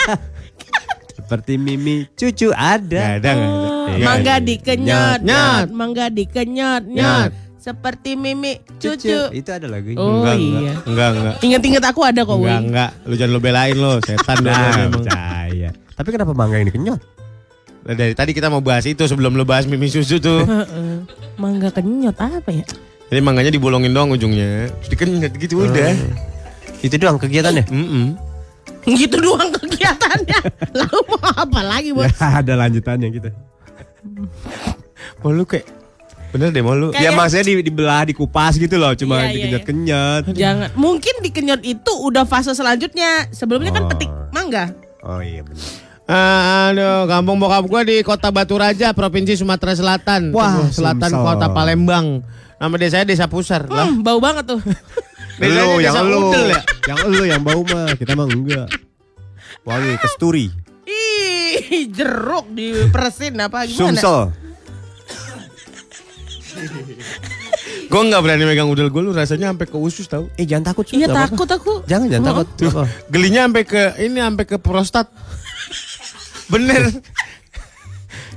Seperti Mimi, cucu ada. Gak ada, gak ada. Oh, Iya. mangga dikenyot, Nyot. nyot, mangga dikenyot, nyot. Seperti Mimi cucu. Itu ada lagunya. Oh Enggak, iya. Enggak, enggak. Ingat-ingat aku ada kok, Enggak, enggak. Lu jangan lu belain lo, setan Nah, percaya. Tapi kenapa mangga ini kenyot? Lah, Dari tadi kita mau bahas itu sebelum lu bahas mimi susu tuh. Heeh. Mangga kenyot apa ya? Jadi mangganya dibolongin doang ujungnya. Dikenyot gitu udah. Itu doang kegiatannya. Mm-mm. Gitu doang kegiatannya. Lalu mau apa lagi, Bos? Ya, ada lanjutannya gitu. Mau lu kayak bener deh mau lu. Kayak- Ya maksudnya di, dibelah, dikupas gitu loh, cuma Iya, iya, dikenyot-kenyot. Jangan. Mungkin dikenyot itu udah fase selanjutnya. Sebelumnya kan Oh. petik mangga. Oh iya benar. Ah, aduh, kampung bokap gua di Kota Batu Raja, Provinsi Sumatera Selatan. Wah, Selatan Sumsel. Kota Palembang. Nama desanya Desa Pusar. Lah, Hmm, bau banget tuh. desanya Lu yang Desa lu, Udel ya. yang lu yang bau mah, kita mah enggak. Wangi kesturi, Ih, jeruk diperesin apa gimana? sumsel. Gua nggak berani megang udel gua, lu rasanya sampai ke usus tahu. Eh jangan takut, Iya takut aku. Jangan jangan takut. Tuh, Apa? gelinya sampai ke ini sampai ke prostat. Bener.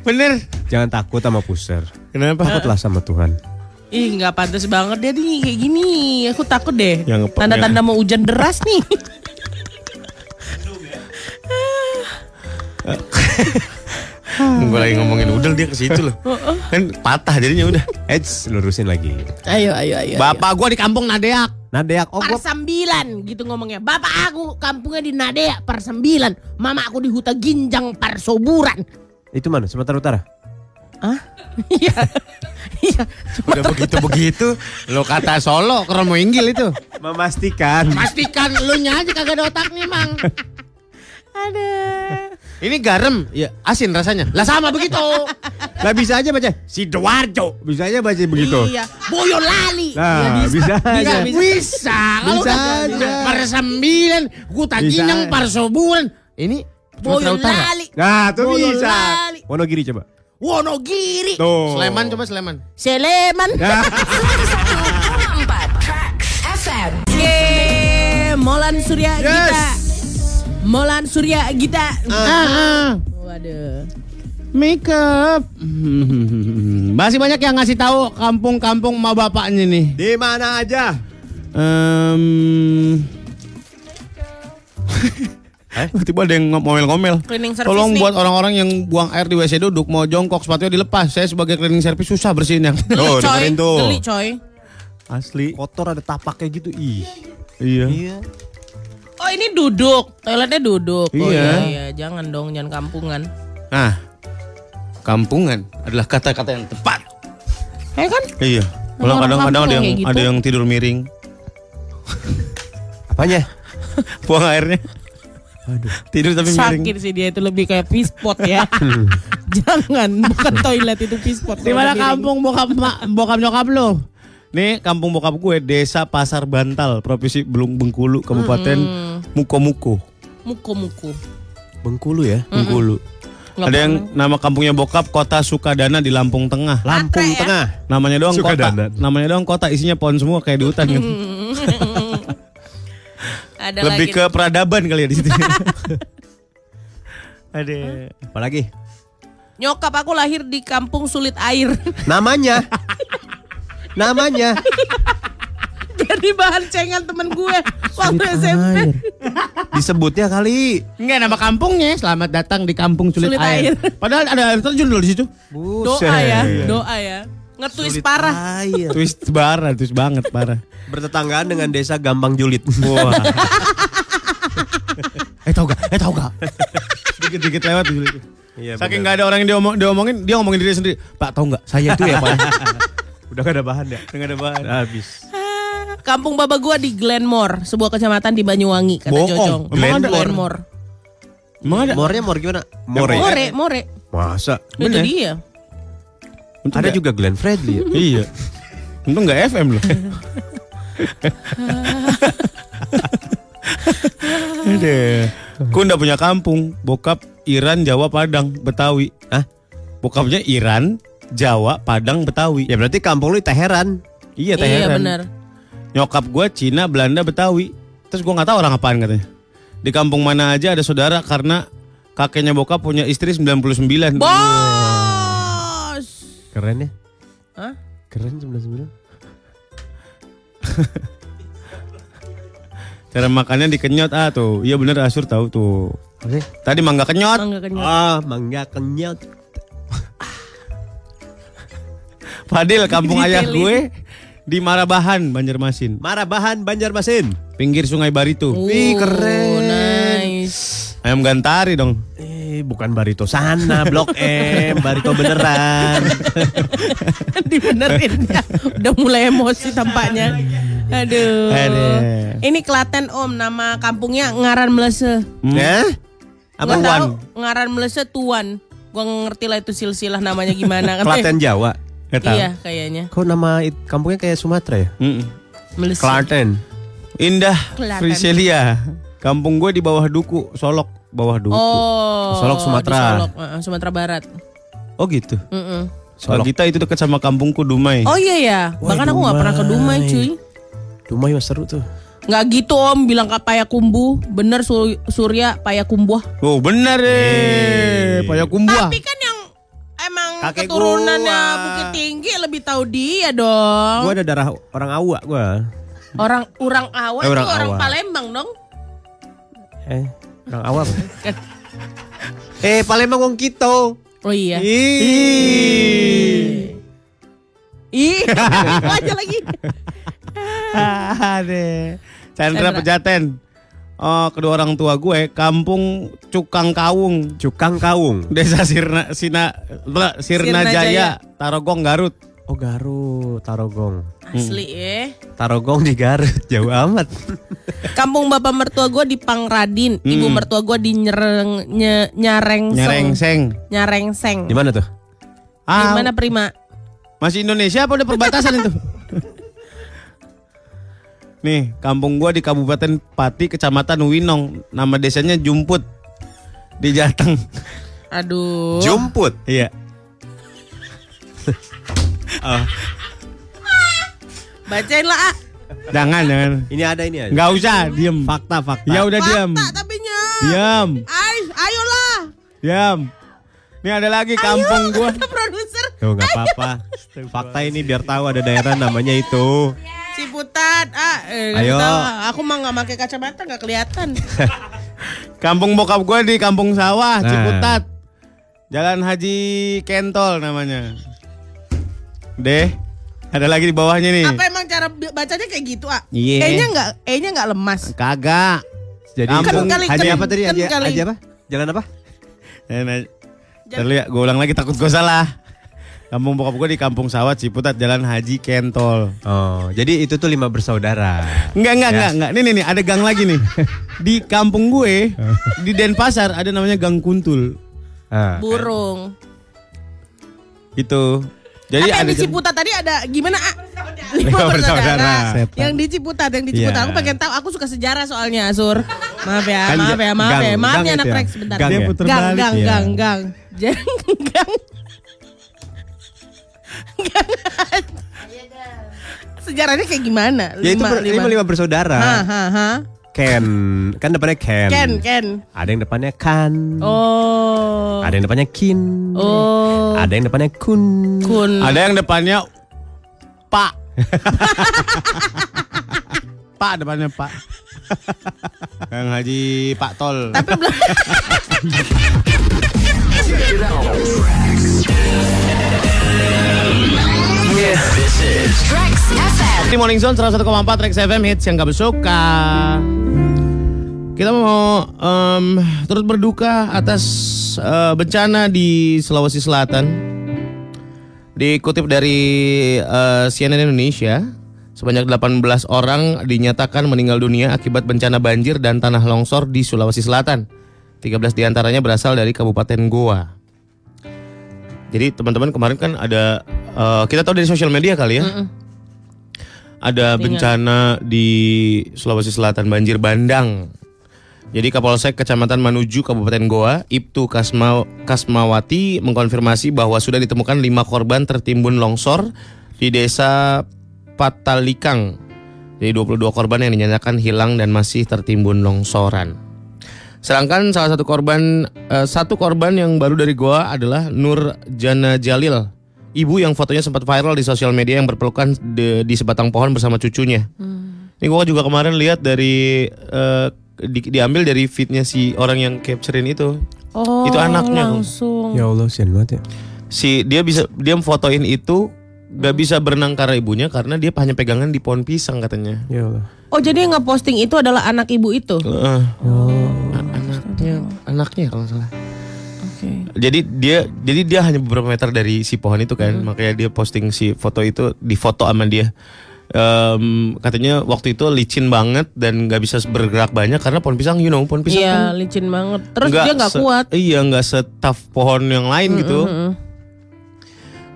Bener. Jangan takut sama puser. Kenapa? Takutlah sama Tuhan. Ih nggak pantas banget dia nih kayak gini. Aku takut deh. Yang ngepe- Tanda-tanda mau hujan deras nih. Gue lagi ngomongin udel dia ke situ loh. Kan patah jadinya udah. Eits, lurusin lagi. ayo ayo ayo. Bapak gua di kampung Nadeak. Nadeak, oh gua Persembilan gitu ngomongnya. Bapak aku kampungnya di Nadea Persembilan. Mama aku di Huta Ginjang Parsoburan. itu mana? Sumatera Utara. Hah? Iya. Iya. Udah begitu-begitu lo kata Solo mau inggil itu. Memastikan. Pastikan lu nya aja kagak ada otaknya, Mang. Ada. Ini garam, ya asin rasanya. Lah sama begitu. Lah bisa aja baca Sidoarjo. Bisa aja baca begitu. Iya. Boyolali. Nah, bisa, aja. bisa. Bisa, kalau Bisa udah aja. persembilan, Kuta Bisa. Ginjang, Parsoburan. Ini. Boyolali. Nah, tuh bisa. Boyolali. Wonogiri coba. Wonogiri. Tuh. Sleman coba Sleman. Sleman. Nah, 101,4 Tracks FM. Yeay, Molan Surya Yes. Gita. Molan Surya Gita. Ah, Waduh. make up. Masih banyak yang ngasih tahu kampung-kampung ma bapaknya nih. di mana aja? Em, Tiba-tiba ada yang ngomel-ngomel. Cleaning service Tolong nih. buat orang-orang yang buang air di WC duduk mau jongkok sepatunya dilepas. Saya sebagai cleaning service susah bersihin yang Tuh, coy. dengerin tuh. Geli coy. asli. Kotor ada tapaknya gitu. Ih. Iya. Iya. Oh ini duduk, toiletnya duduk. Oh Iya. iya, iya. jangan dong, jangan kampungan. Nah, kampungan adalah kata-kata yang tepat. Eh kan? Iya. Kalau kadang-kadang ada yang gitu. ada yang tidur miring, Apanya? buang airnya. Tidur tapi miring. Sakit sih dia itu lebih kayak pispot ya. jangan, bukan toilet itu pispot. Di mana kampung bokap bokap nyokap lo? Nih kampung bokap gue Desa Pasar Bantal Provinsi Belung Bengkulu Kabupaten Muko-Muko Muko-muko. Bengkulu ya. Bengkulu Nggak Ada yang nama kampungnya bokap Kota Sukadana di Lampung Tengah Lampung ya? Tengah. Namanya doang kota Sukadana. Namanya doang kota Isinya pohon semua kayak di hutan kan Ada Lebih lagi. ke peradaban kali ya di situ Ada Apalagi? Nyokap aku lahir di kampung sulit air. Namanya. Namanya. Jadi bahan cengan temen gue waktu SMP. Disebutnya kali. Enggak nama kampungnya. Selamat datang di kampung sulit, Sulit air. air. Padahal ada air terjun loh di situ. Doa ya, doa ya. Ngetwist parah. Air. Twist parah Twist banget parah Bertetanggaan dengan desa Gampang Julit. Wah Eh tau gak? Eh tau gak? Dikit-dikit lewat situ. Iya, Saking benar. nggak ada orang yang diomong, diomongin Dia ngomongin diri sendiri Pak tau nggak Saya itu ya Pak Udah gak ada bahan ya? Nggak ada bahan Habis. Kampung baba gua di Glenmore, sebuah kecamatan di Banyuwangi, kata Bohong. Jojong. Emang ada? Glenmore. Emang ada Mornya mor gimana? More. More, more. Masa? Itu dia. Untung Ada nggak- juga Glenn Fredly ya? Iya. Untung nggak FM loh. Aduh. Ku ndak punya kampung. Bokap Iran, Jawa, Padang, Betawi. Hah? Bokapnya Iran, Jawa, Padang, Betawi. Ya berarti kampung lu di Teheran. Iya, Iya Teheran. benar. Nyokap gue Cina, Belanda, Betawi. Terus gue nggak tahu orang apaan katanya. Di kampung mana aja ada saudara karena kakeknya bokap punya istri 99. Bos. Keren ya? Hah? Keren 99. Cara makannya dikenyot ah tuh. Iya bener Asur tahu tuh. Oke. Tadi mangga kenyot. Mangga kenyot. Ah, mangga kenyot. Fadil kampung ayah gue di Marabahan, Banjarmasin. Marabahan Banjarmasin. Pinggir Sungai Baritu. Wih, keren. Nice. Ayam gantari dong. Eh, bukan Barito sana, Blok M, Barito beneran. Dibenerin ya. Udah mulai emosi tampaknya. Aduh. Aduh. Ini Klaten Om, nama kampungnya Ngaran Melese. Ya? Apa tahu Ngaran Melese Tuan. Gua nggak ngerti lah itu silsilah namanya gimana. Klaten Jawa. Gak tahu. Iya kayaknya. Kok nama it- kampungnya kayak Sumatera ya? Mm-mm. Melese. Klaten. Indah. Friselia. Kampung gue di bawah Duku, Solok, bawah Duku. Oh. Solok, Sumatera. Solok, uh, Sumatera Barat. Oh gitu. Mm-mm. Kalau kita itu dekat sama kampungku Dumai. Oh iya ya. Bahkan aku nggak pernah ke Dumai cuy. Dumai mah seru tuh. Nggak gitu om bilang ke Payakumbu. Bener Sur- Surya Payakumbuh. Oh benar deh. Payakumbuh. Tapi kan emang Kakek keturunannya gua. Bukit Tinggi lebih tahu dia dong. Gua ada darah orang Awa gua. Orang orang Awa Eh, itu orang orang Awa. Palembang dong. Eh, orang Awa. apa? eh, Palembang wong Kito. Oh iya. Ih. Ih, aja lagi. Ada. Chandra Chandra. Pejaten. Oh, kedua orang tua gue kampung Cukang Kawung, Cukang Kawung. Desa Sirna Sina Sirna Sirna Jaya. Jaya, Tarogong Garut. Oh Garut, Tarogong. Asli ya. Tarogong di Garut, jauh amat. Kampung bapak mertua gue di Pangradin, ibu mertua gue di Nyereng nye, Nyareng Nyerengseng. Nyarengseng. Di mana tuh? Di Ah, mana Prima? masih Indonesia apa udah perbatasan itu? Nih, kampung gua di Kabupaten Pati, Kecamatan Winong. Nama desanya Jumput. Di Jateng. Aduh. Jumput. Iya. Bacain lah. ah. Jangan, jangan. Ini ada ini ada. Nggak usah, diem. Fakta, fakta. Ya udah diam. Fakta tapi nya. Diam, Ay, ayolah. diam. Ini ada lagi kampung gua. Kata produser Tuh nggak apa-apa. Fakta ini biar tahu ada daerah namanya itu. Ciputat. Ah, eh, Ayo. tahu. Aku mah nggak pakai kacamata nggak kelihatan. Kampung bokap gua di Kampung Sawah, Nah. Ciputat. Jalan Haji Kentol namanya. Deh, ada lagi di bawahnya nih. Apa emang cara bacanya kayak gitu, ah? Iya. E-nya nggak E-nya nggak lemas. Kagak. Jadi Kampung kali- haji kan- apa tadi? kan Haji, haji apa? Jalan apa? Nah, Ntar lu ya, gue ulang lagi takut gue salah. Kampung bokap gue di Kampung Sawat Ciputat Jalan Haji Kentol. Oh, jadi itu tuh lima bersaudara. Enggak, enggak, enggak, enggak. Nih, nih, nih, ada gang lagi nih. Di kampung gue, di Denpasar ada namanya Gang Kuntul. Ah. Burung. Itu. Jadi Apa yang ada di Ciputat tadi ada gimana? Ah? Lima Lima bersaudara. bersaudara. Yang di Ciputat, yang di Ciputat. Iya. Aku pengen tahu. Aku suka sejarah soalnya, Sur. Maaf ya, Kan maaf ya, maaf gang- ya. Maaf gang ya anak ya? Rex sebentar. Gang ya? gang, gang, Iya. gang, gang. Gang. Sejarahnya kayak gimana? Ya itu ber- lima, lima bersaudara. Ha, ha, ha. Ken, kan depannya Ken. Ken, Ken. Ada yang depannya Kan. Oh. Ada yang depannya Kin. Oh. Ada yang depannya Kun. Kun. Ada yang depannya Pak. Pak depannya Pak. Yang Haji Pak Tol. Tapi belum. Trax FM. Di Morning Zone 101,4 Rex FM hits yang gak bersuka. Kita mau em, turut berduka atas eh, bencana di Sulawesi Selatan. Dikutip dari eh, CNN Indonesia, sebanyak 18 orang dinyatakan meninggal dunia akibat bencana banjir dan tanah longsor di Sulawesi Selatan. 13 di antaranya berasal dari Kabupaten Goa. Jadi teman-teman kemarin kan ada eh, kita tahu dari sosial media kali ya. Ada bencana di Sulawesi Selatan banjir bandang. Jadi Kapolsek Kecamatan Manuju Kabupaten Goa, Ibtu Kasma, Kasmawati mengkonfirmasi bahwa sudah ditemukan lima korban tertimbun longsor di desa Patalikang. Jadi 22 korban yang dinyatakan hilang dan masih tertimbun longsoran. Sedangkan salah satu korban eh, satu korban yang baru dari Goa adalah Nur Jana Jalil, ibu yang fotonya sempat viral di sosial media yang berpelukan di, di sebatang pohon bersama cucunya. Ini gua juga kemarin lihat dari eh, di- diambil dari feednya si orang yang capturein itu. Oh, Itu anaknya. langsung. Ya Allah, sian banget ya. Si dia bisa dia fotoin itu gak bisa berenang karena ibunya karena dia hanya pegangan di pohon pisang katanya. Ya Allah. Oh, jadi yang ngeposting itu adalah anak ibu itu. Heeh. Oh. Anaknya anaknya kalau nggak salah. Oke. Jadi dia jadi dia hanya beberapa meter dari si pohon itu kan, makanya dia posting si foto itu di foto sama dia. Em, katanya waktu itu licin banget dan nggak bisa bergerak banyak karena pohon pisang, you know, pohon pisang Iya, kan licin banget. Terus nggak dia nggak kuat. Iya, nggak setaf pohon yang lain gitu.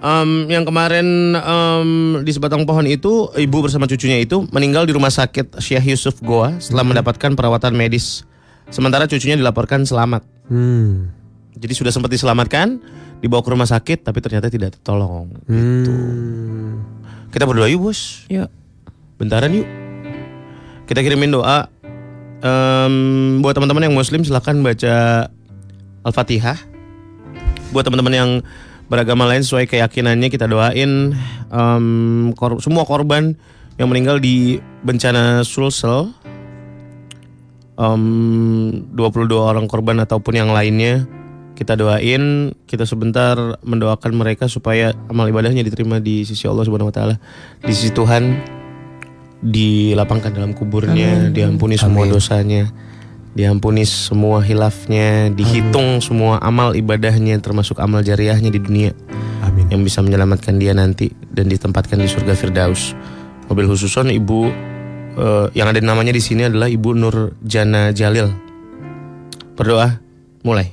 Em, yang kemarin em, di sebatang pohon itu ibu bersama cucunya itu meninggal di rumah sakit Syekh Yusuf Goa setelah mendapatkan perawatan medis. Sementara cucunya dilaporkan selamat. Hmm. Jadi sudah sempat diselamatkan, dibawa ke rumah sakit tapi ternyata tidak tertolong. Hmm. Kita berdoa yuk bos. Yuk. Bentaran yuk. Kita kirimin doa. Em, buat teman-teman yang muslim silahkan baca Al-Fatihah. Buat teman-teman yang beragama lain sesuai keyakinannya kita doain em, kor- semua korban yang meninggal di bencana Sulsel. Em, 22 orang korban ataupun yang lainnya kita doain kita sebentar mendoakan mereka supaya amal ibadahnya diterima di sisi Allah Subhanahu wa taala. Di sisi Tuhan dilapangkan dalam kuburnya diampuni semua dosanya diampuni semua hilafnya dihitung semua amal ibadahnya termasuk amal jariahnya di dunia Amin. yang bisa menyelamatkan dia nanti dan ditempatkan di surga Firdaus. Mobil khususon ibu eh, yang ada namanya di sini adalah Ibu Nur Jana Jalil. Berdoa, mulai.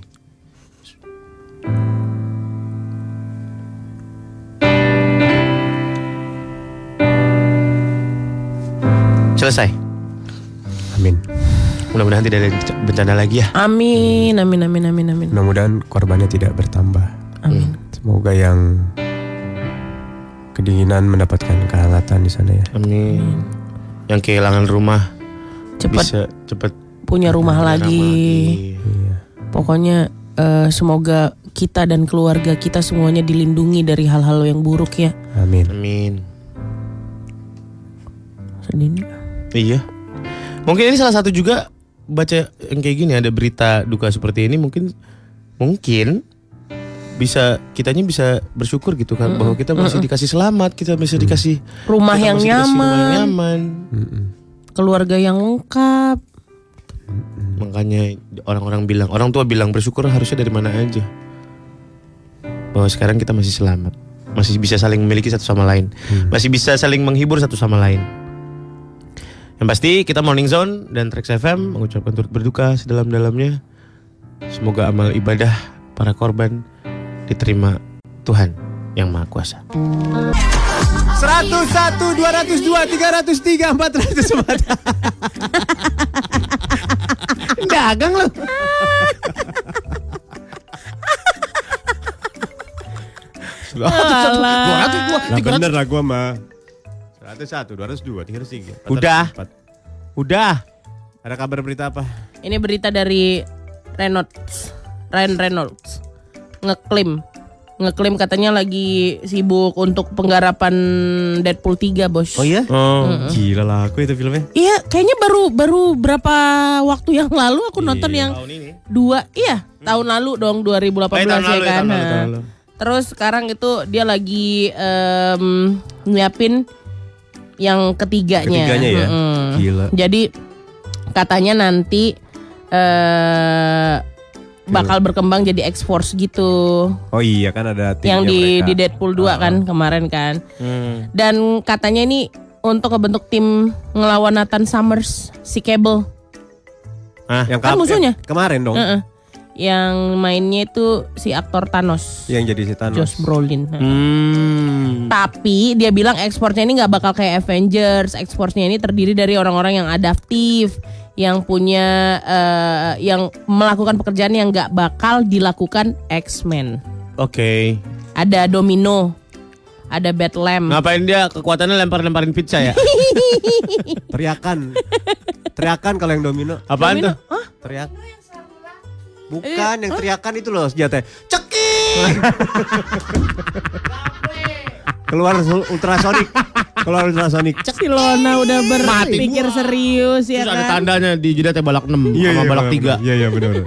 Selesai. Amin. Mudah-mudahan tidak ada bencana lagi ya. Amin, amin, amin, amin, amin. Mudah-mudahan korbannya tidak bertambah. Amin. Semoga yang kedinginan mendapatkan kehangatan di sana ya. Amin. Yang kehilangan rumah Cepat bisa cepat punya rumah lagi. Iya. Pokoknya eh, semoga kita dan keluarga kita semuanya dilindungi dari hal-hal yang buruk ya. Amin. Amin. Sedih nih. Iya. Mungkin ini salah satu juga baca yang kayak gini ada berita duka seperti ini mungkin mungkin bisa kitanya bisa bersyukur gitu kan bahwa kita masih dikasih selamat, kita bisa dikasih Rumah kita yang masih dikasih rumah yang nyaman, nyaman. Mm-mm. keluarga yang lengkap. Makanya orang-orang bilang, orang tua bilang bersyukur harusnya dari mana aja. Bahwa sekarang kita masih selamat, masih bisa saling memiliki satu sama lain, masih bisa saling menghibur satu sama lain. Yang pasti kita Morning Zone dan Trax FM mengucapkan turut berduka sedalam-dalamnya. Semoga amal ibadah para korban diterima Tuhan yang Maha Kuasa. 101, 202, 303, 404. Dagang lu. Alah. Lah bener lah gua mah. 101, 202, 303. Udah. 404. Udah. Ada kabar berita apa? Ini berita dari Reynolds, Ryan Reynolds ngeklaim ngeklaim katanya lagi sibuk untuk penggarapan Deadpool 3 bos. Oh iya? Oh, Gila lah aku itu filmnya. Iya, kayaknya baru baru berapa waktu yang lalu aku nonton yang tahun ini. dua, iya tahun lalu dong 2018 Eh, tahun ya lalu ya, kan. tahun lalu, Nah, tahun lalu. Terus sekarang itu dia lagi em, nyiapin yang ketiganya. Ketiganya ya? Mm-mm. Gila. Jadi katanya nanti eh bakal berkembang jadi X-Force gitu. Oh iya kan ada timnya yang di mereka. di Deadpool 2 kan kemarin kan. Hmm. Dan katanya ini untuk kebentuk tim ngelawan Nathan Summers si Cable. Yang Kan musuhnya. eh, kemarin dong. Heeh. Yang mainnya itu si aktor Thanos, Yang jadi si Thanos. Josh Brolin. Hmm. Tapi dia bilang ekspornya ini nggak bakal kayak Avengers. Ekspornya ini terdiri dari orang-orang yang adaptif, yang punya, eh, yang melakukan pekerjaan yang nggak bakal dilakukan X-Men. Oke. Ada Domino, ada Batlam. Ngapain dia kekuatannya lempar-lemparin pizza ya? Teriakan. Teriakan kalau yang domino. Apaan tuh? Teriak. Bukan yang teriakan itu loh senjata. Ceki. Keluar ultrasonik. Keluar ultrasonik. Cek. Si Lona udah berpikir serius ya Terus ada kan. tandanya di jidatnya balak 6 sama balak 3. Iya iya benar.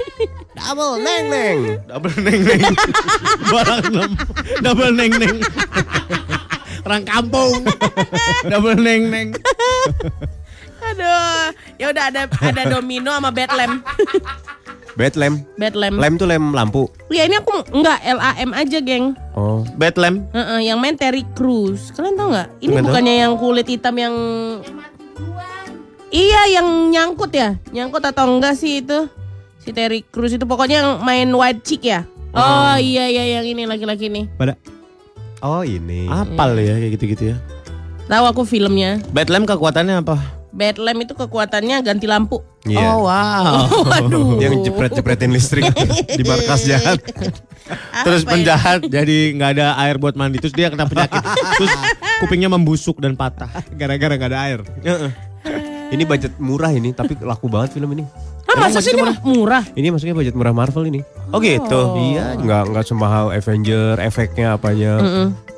Double neng neng. Double neng neng. balak 6. Double neng neng. Orang kampung. Double neng neng. Aduh, ya udah ada ada Domino sama Batlam. Bad lem. Batlam. Lem tuh lem lampu. Ya ini aku enggak LAM aja, geng. Oh. Batlam. Heeh, yang main Terry Crews. Kalian tau nggak? Ini tahu. bukannya yang kulit hitam yang Iya, yang nyangkut ya? Nyangkut atau enggak sih itu? Si Terry Crews itu pokoknya yang main white chick ya? Oh, iya iya yang ini laki-laki ini. Pada. Oh ini. Apal ya kayak gitu-gitu ya. Tahu aku filmnya. Batlam kekuatannya apa? Batlam itu kekuatannya ganti lampu. Iya. Oh wow. Waduh. Dia ngejepret-jepretin listrik di markas jahat. Terus Apa ya? penjahat jadi nggak ada air buat mandi terus dia kena penyakit. terus kupingnya membusuk dan patah. Gara-gara gak ada air. Heeh. Ini budget murah ini, tapi laku banget film ini. Hah, masa sih ini murah? Ini maksudnya budget murah Marvel ini. Oh gitu. Iya, nggak nggak semahal Avenger, efeknya apanya,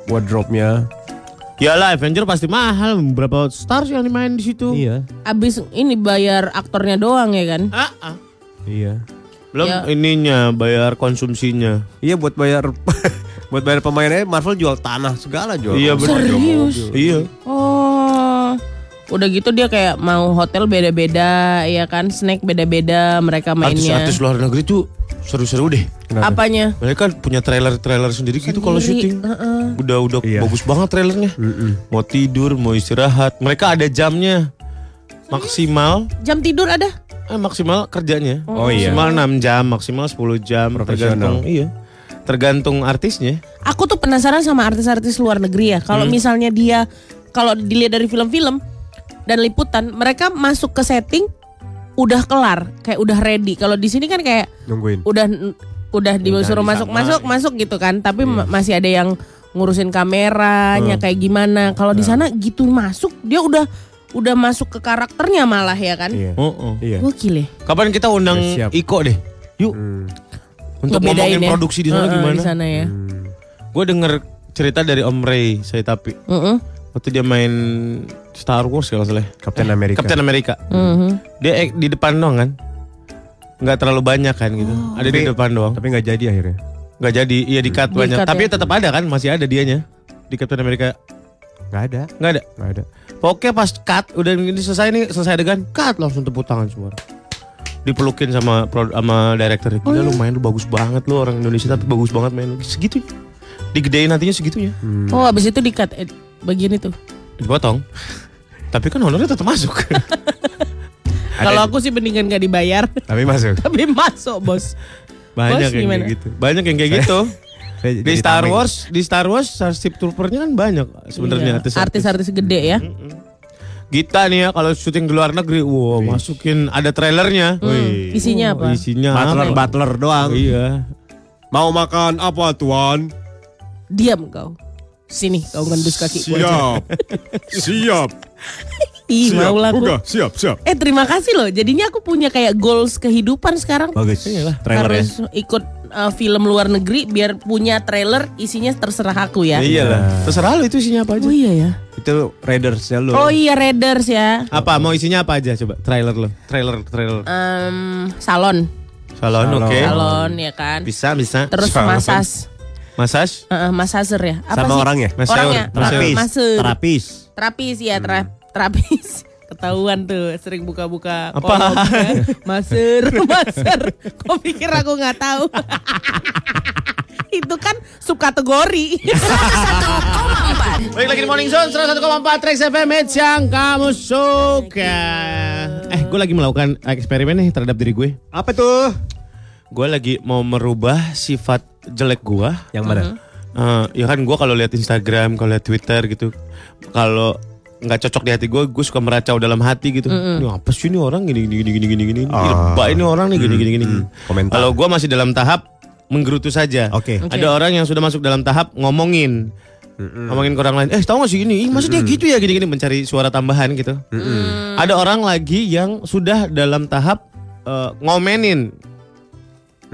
wardrobe-nya. Iyalah Avenger pasti mahal. Berapa stars yang dimain di situ? Iya, Abis ini bayar aktornya doang ya kan? Ah, ah. iya. Belum Ya. ininya bayar konsumsinya. Iya buat bayar buat bayar pemainnya Marvel jual tanah segala jual. Iya, jual Serius? mobil. Iya. Oh, udah gitu dia kayak mau hotel beda-beda, ya kan? Snack beda-beda, mereka mainnya. Artis-artis luar negeri tuh seru-seru deh. Kenapa? Apanya? Mereka punya trailer-trailer sendiri gitu kalau syuting. heeh. Udah udah Iya. bagus banget trailernya. Mau tidur, mau istirahat. Mereka ada jamnya. Maksimal Jam tidur ada? eh maksimal kerjanya. Oh iya. Maksimal 6 jam, maksimal 10 jam tergantung iya. Tergantung artisnya. Aku tuh penasaran sama artis-artis luar negeri ya. Kalau misalnya dia, kalau dilihat dari film-film dan liputan, mereka masuk ke setting udah kelar, kayak udah ready. Kalau di sini kan kayak Nungguin. udah udah disuruh di masuk sana, masuk iya. masuk gitu kan tapi ma- masih ada yang ngurusin kameranya kayak gimana kalau di sana gitu masuk dia udah udah masuk ke karakternya malah ya kan Iya. Oh, oh. Iya. gokil ya Kapan kita undang siap. Iko deh? Yuk. Hmm. Untuk Ngebedain ngomongin ya. produksi di sana gimana? di sana ya Hmm. Gue denger cerita dari Om Ray saya tapi Heeh. waktu dia main Star Wars kalau salah. Captain America. Captain America. Mhm. Dia ek- di depan doang kan? Nggak terlalu banyak kan gitu. ada di Tapi- depan doang. Tapi nggak jadi akhirnya. Nggak jadi, iya di cut Di banyak. cut Tapi ya. tetap ada kan, masih ada dianya di Captain America. Nggak ada. Nggak ada. Nggak ada. Pokoknya pas cut udah ini selesai nih selesai adegan cut langsung tepuk tangan semua. dipelukin sama pro- sama director gila lu main lu bagus banget lu orang Indonesia tapi bagus banget main lu segitunya digedein nantinya segitunya Oh, habis itu di-cut eh, bagian itu. dipotong tapi kan honornya tetap masuk Kalau aku sih mendingan gak dibayar, Tapi masuk. Tapi masuk, Bos. banyak Bos, yang gimana? kayak gitu banyak yang kayak gitu Saya di Star tameng. Wars di Star Wars Starship Trooper-nya kan banyak sebenarnya Iya, artis-artis Artis-artis gede ya. kita nih ya kalau syuting di luar negeri wow masukin ada trailernya Hmm, isinya apa? isinya Butler apa? butler doang. iya Mau makan apa tuan? Diam kau. Sini kau ngendus kaki gua. Siap. Siap. Ih, mau lah aku. Udah, siap, siap. Eh terima kasih loh. Jadinya aku punya kayak goals kehidupan sekarang. Bagus. Trailer ya. Harus ikut uh, film luar negeri biar punya trailer isinya terserah aku ya. iya lah terserah lu itu isinya apa aja Oh iya ya. Itu Raiders ya lu. Oh iya Raiders ya. apa mau isinya apa aja coba trailer lo trailer trailer Em, salon, salon Salon. oke salon ya kan. bisa bisa Terus Salon. masas, massage uh, masaser ya. Apa Sama sih? orangnya? Masseur. Orangnya. Terapis. Maser. Terapis. Terapis ya, tra- terapis. Ketahuan tuh sering buka-buka Apa? kolom, kan. Maser, maser. Kok pikir aku nggak tahu? Itu kan subkategori. 101,4 Balik lagi di Morning Zone 101,4 Trax FM Hits yang kamu suka. eh gue lagi melakukan eksperimen nih terhadap diri gue Apa tuh? gue lagi mau merubah sifat jelek gue Yang mana? Eh, ya kan gue kalau lihat Instagram, kalau lihat Twitter gitu, kalau nggak cocok di hati gue, gue suka meracau dalam hati gitu. Ini apa sih ini orang gini gini gini gini gini gini. Ini Ah. ini orang nih gini gini gini. Komentar. Kalau gue masih dalam tahap menggerutu saja. Oke. Ada orang yang sudah masuk dalam tahap ngomongin. Ngomongin ke orang lain, eh tahu gak sih gini, Ih, masa dia gitu ya gini-gini mencari suara tambahan gitu. Ada orang lagi yang sudah dalam tahap eh, ngomenin,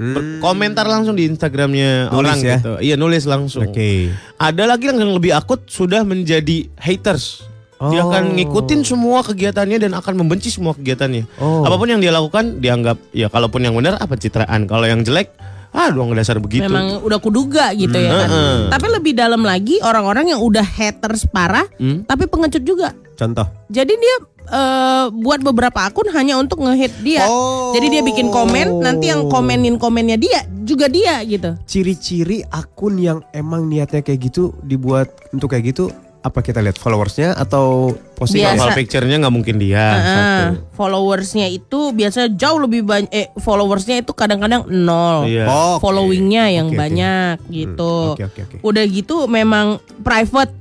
Ber- komentar langsung di Instagramnya Nulis orang ya? gitu. Iya nulis langsung. Oke. Ada lagi yang lebih akut sudah menjadi haters. Dia Oh. akan ngikutin semua kegiatannya dan akan membenci semua kegiatannya. Oh. Apa pun yang dia lakukan dianggap ya kalaupun yang benar apa citraan. Kalau yang jelek, ah doang dasar begitu. Memang udah kuduga gitu ya kan. Heeh. Tapi lebih dalam lagi orang-orang yang udah haters parah, Hmm? tapi pengecut juga. Contoh. Jadi dia eh, buat beberapa akun hanya untuk nge-hate dia. Oh. Jadi dia bikin komen, nanti yang komenin komennya dia juga dia gitu. Ciri-ciri akun yang emang niatnya kayak gitu dibuat untuk kayak gitu apa kita lihat followersnya atau postingan? Profile picture-nya nggak mungkin dia. Heeh. satu. followersnya itu biasanya jauh lebih banyak. Eh followersnya itu kadang-kadang nol. Iya. Oh, oke. Followingnya yang oke. banyak gitu. oke, oke, oke. Udah gitu memang private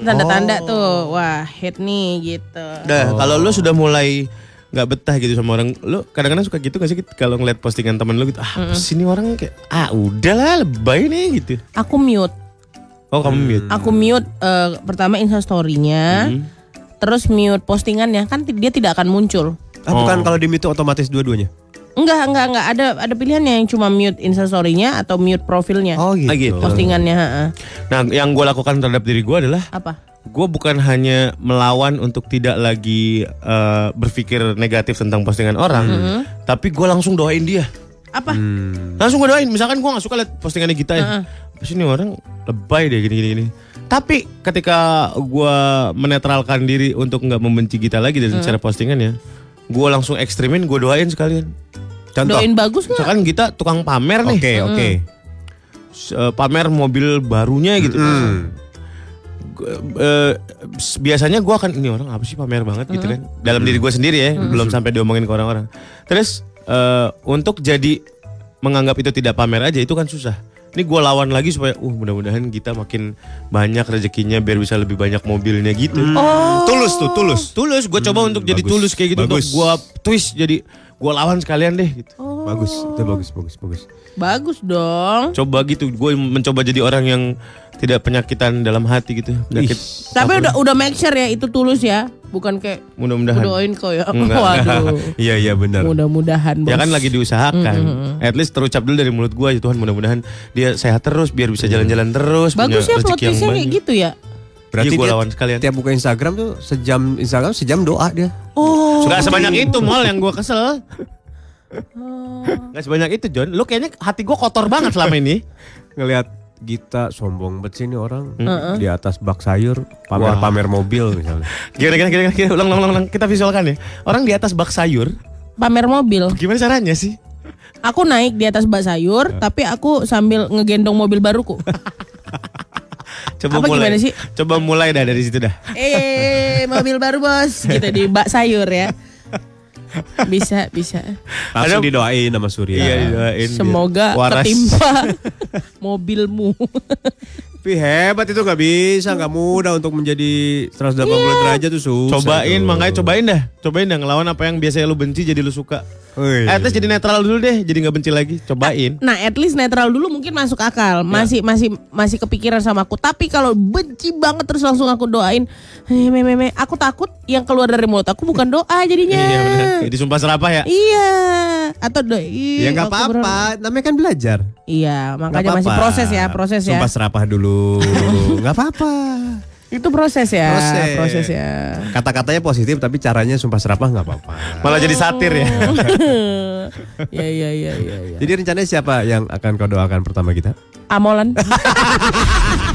tanda-tanda Oh. tuh. Wah hate nih gitu. Dah, kalau lu sudah mulai nggak betah gitu sama orang, lu kadang-kadang suka gitu gak sih kalau ngeliat postingan temen lu gitu, ah apa sih ini orang kayak, ah udahlah lebay nih gitu. Aku mute. Oh kamu mute. Aku mute eh, pertama instastorynya, Hmm. terus mute postingannya kan dia tidak akan muncul. Ah, bukan Oh. kalau di mute otomatis dua-duanya. Enggak, enggak, enggak ada ada pilihannya yang cuma mute instastorynya atau mute profilnya. Oh gitu. Ah, gitu. Postingannya, heeh. Nah yang gue lakukan terhadap diri gue adalah, Apa? gue bukan hanya melawan untuk tidak lagi eh, berpikir negatif tentang postingan orang, tapi gue langsung doain dia. Apa? Hmm. Langsung gue doain, misalkan gue gak suka liat postingannya Gita ya. Apa sih ini orang lebay deh gini-gini. gini. Tapi ketika gue menetralkan diri untuk nggak membenci Gita lagi dari cara postingannya, gue langsung ekstremin, gue doain sekalian. Contoh. Doain bagus nggak? Misalkan Gita tukang pamer nih, Oke, oke. S- eh, pamer mobil barunya gitu. Hmm. Gua- eh, s- biasanya gue akan ini orang apa sih pamer banget gitu kan dalam diri gue sendiri ya belum sampai diomongin ke orang-orang terus eh, untuk jadi menganggap itu tidak pamer aja itu kan susah ini gue lawan lagi supaya uh mudah-mudahan kita makin banyak rezekinya biar bisa lebih banyak mobilnya gitu Oh. Tulus tuh, tulus. tulus gue coba untuk jadi bagus. tulus kayak gitu untuk gue twist jadi gue lawan sekalian deh gitu Bagus, itu bagus, bagus, bagus. Bagus dong. coba gitu gue mencoba jadi orang yang tidak penyakitan dalam hati gitu penyakit Tapi udah udah make sure ya itu tulus ya, bukan kayak mudah-mudahan doain kau ya. Enggak, Waduh. Iya, iya benar. Mudah-mudahan. Ya kan lagi diusahakan. At least terucap dulu dari mulut gua ya Tuhan mudah-mudahan dia sehat terus biar bisa jalan-jalan terus Bagus punya ya plot rezeki yang twistnya kayak gitu ya. Berarti Iya, gua dia lawan sekalian. tiap buka Instagram tuh sejam Instagram sejam doa dia. Oh. Gak sebanyak itu mal yang gua kesel. Gak sebanyak itu John. Lu kayaknya hati gua kotor banget selama ini. Ngelihat Gita sombong banget sih ini orang di atas bak sayur pamer-pamer mobil misalnya. Gimana gimana gimana, gimana. Ulang, ulang ulang ulang kita visualkan ya. Orang di atas bak sayur pamer mobil. Gimana caranya sih? Aku naik di atas bak sayur, tapi aku sambil ngegendong mobil baruku. Coba Apa mulai. gimana sih? Coba mulai dah dari situ dah. eh, mobil baru bos, gitu di bak sayur ya. Bisa, bisa. Langsung Ada- didoain sama Surya. Iya, didoain biar Semoga waras. ketimpa mobilmu. Tapi hebat itu nggak bisa, nggak mudah untuk menjadi 180 derajat tuh susah. Cobain, tuh. makanya cobain dah. Cobain dah ngelawan apa yang biasanya lu benci jadi lu suka. Wih. At least jadi netral dulu deh, jadi nggak benci lagi. Cobain. Nah, at least netral dulu mungkin masuk akal. Masih masih masih kepikiran sama aku. Tapi kalau benci banget terus langsung aku doain, "Eh, me, me, me." aku takut yang keluar dari mulut aku bukan doa jadinya. Iya benar. Jadi sumpah serapah ya. Iya. Atau do ih, Ya nggak bener- apa-apa, namanya kan belajar. Iya, makanya masih proses ya, proses ya. Sumpah serapah dulu. Nggak apa-apa. Itu proses ya, Proses. proses ya. Kata-katanya positif tapi caranya sumpah serapah nggak apa-apa. Malah jadi satir ya. Iya, iya, iya, iya. Ya. Jadi rencananya siapa yang akan kau doakan pertama kita? Amolan.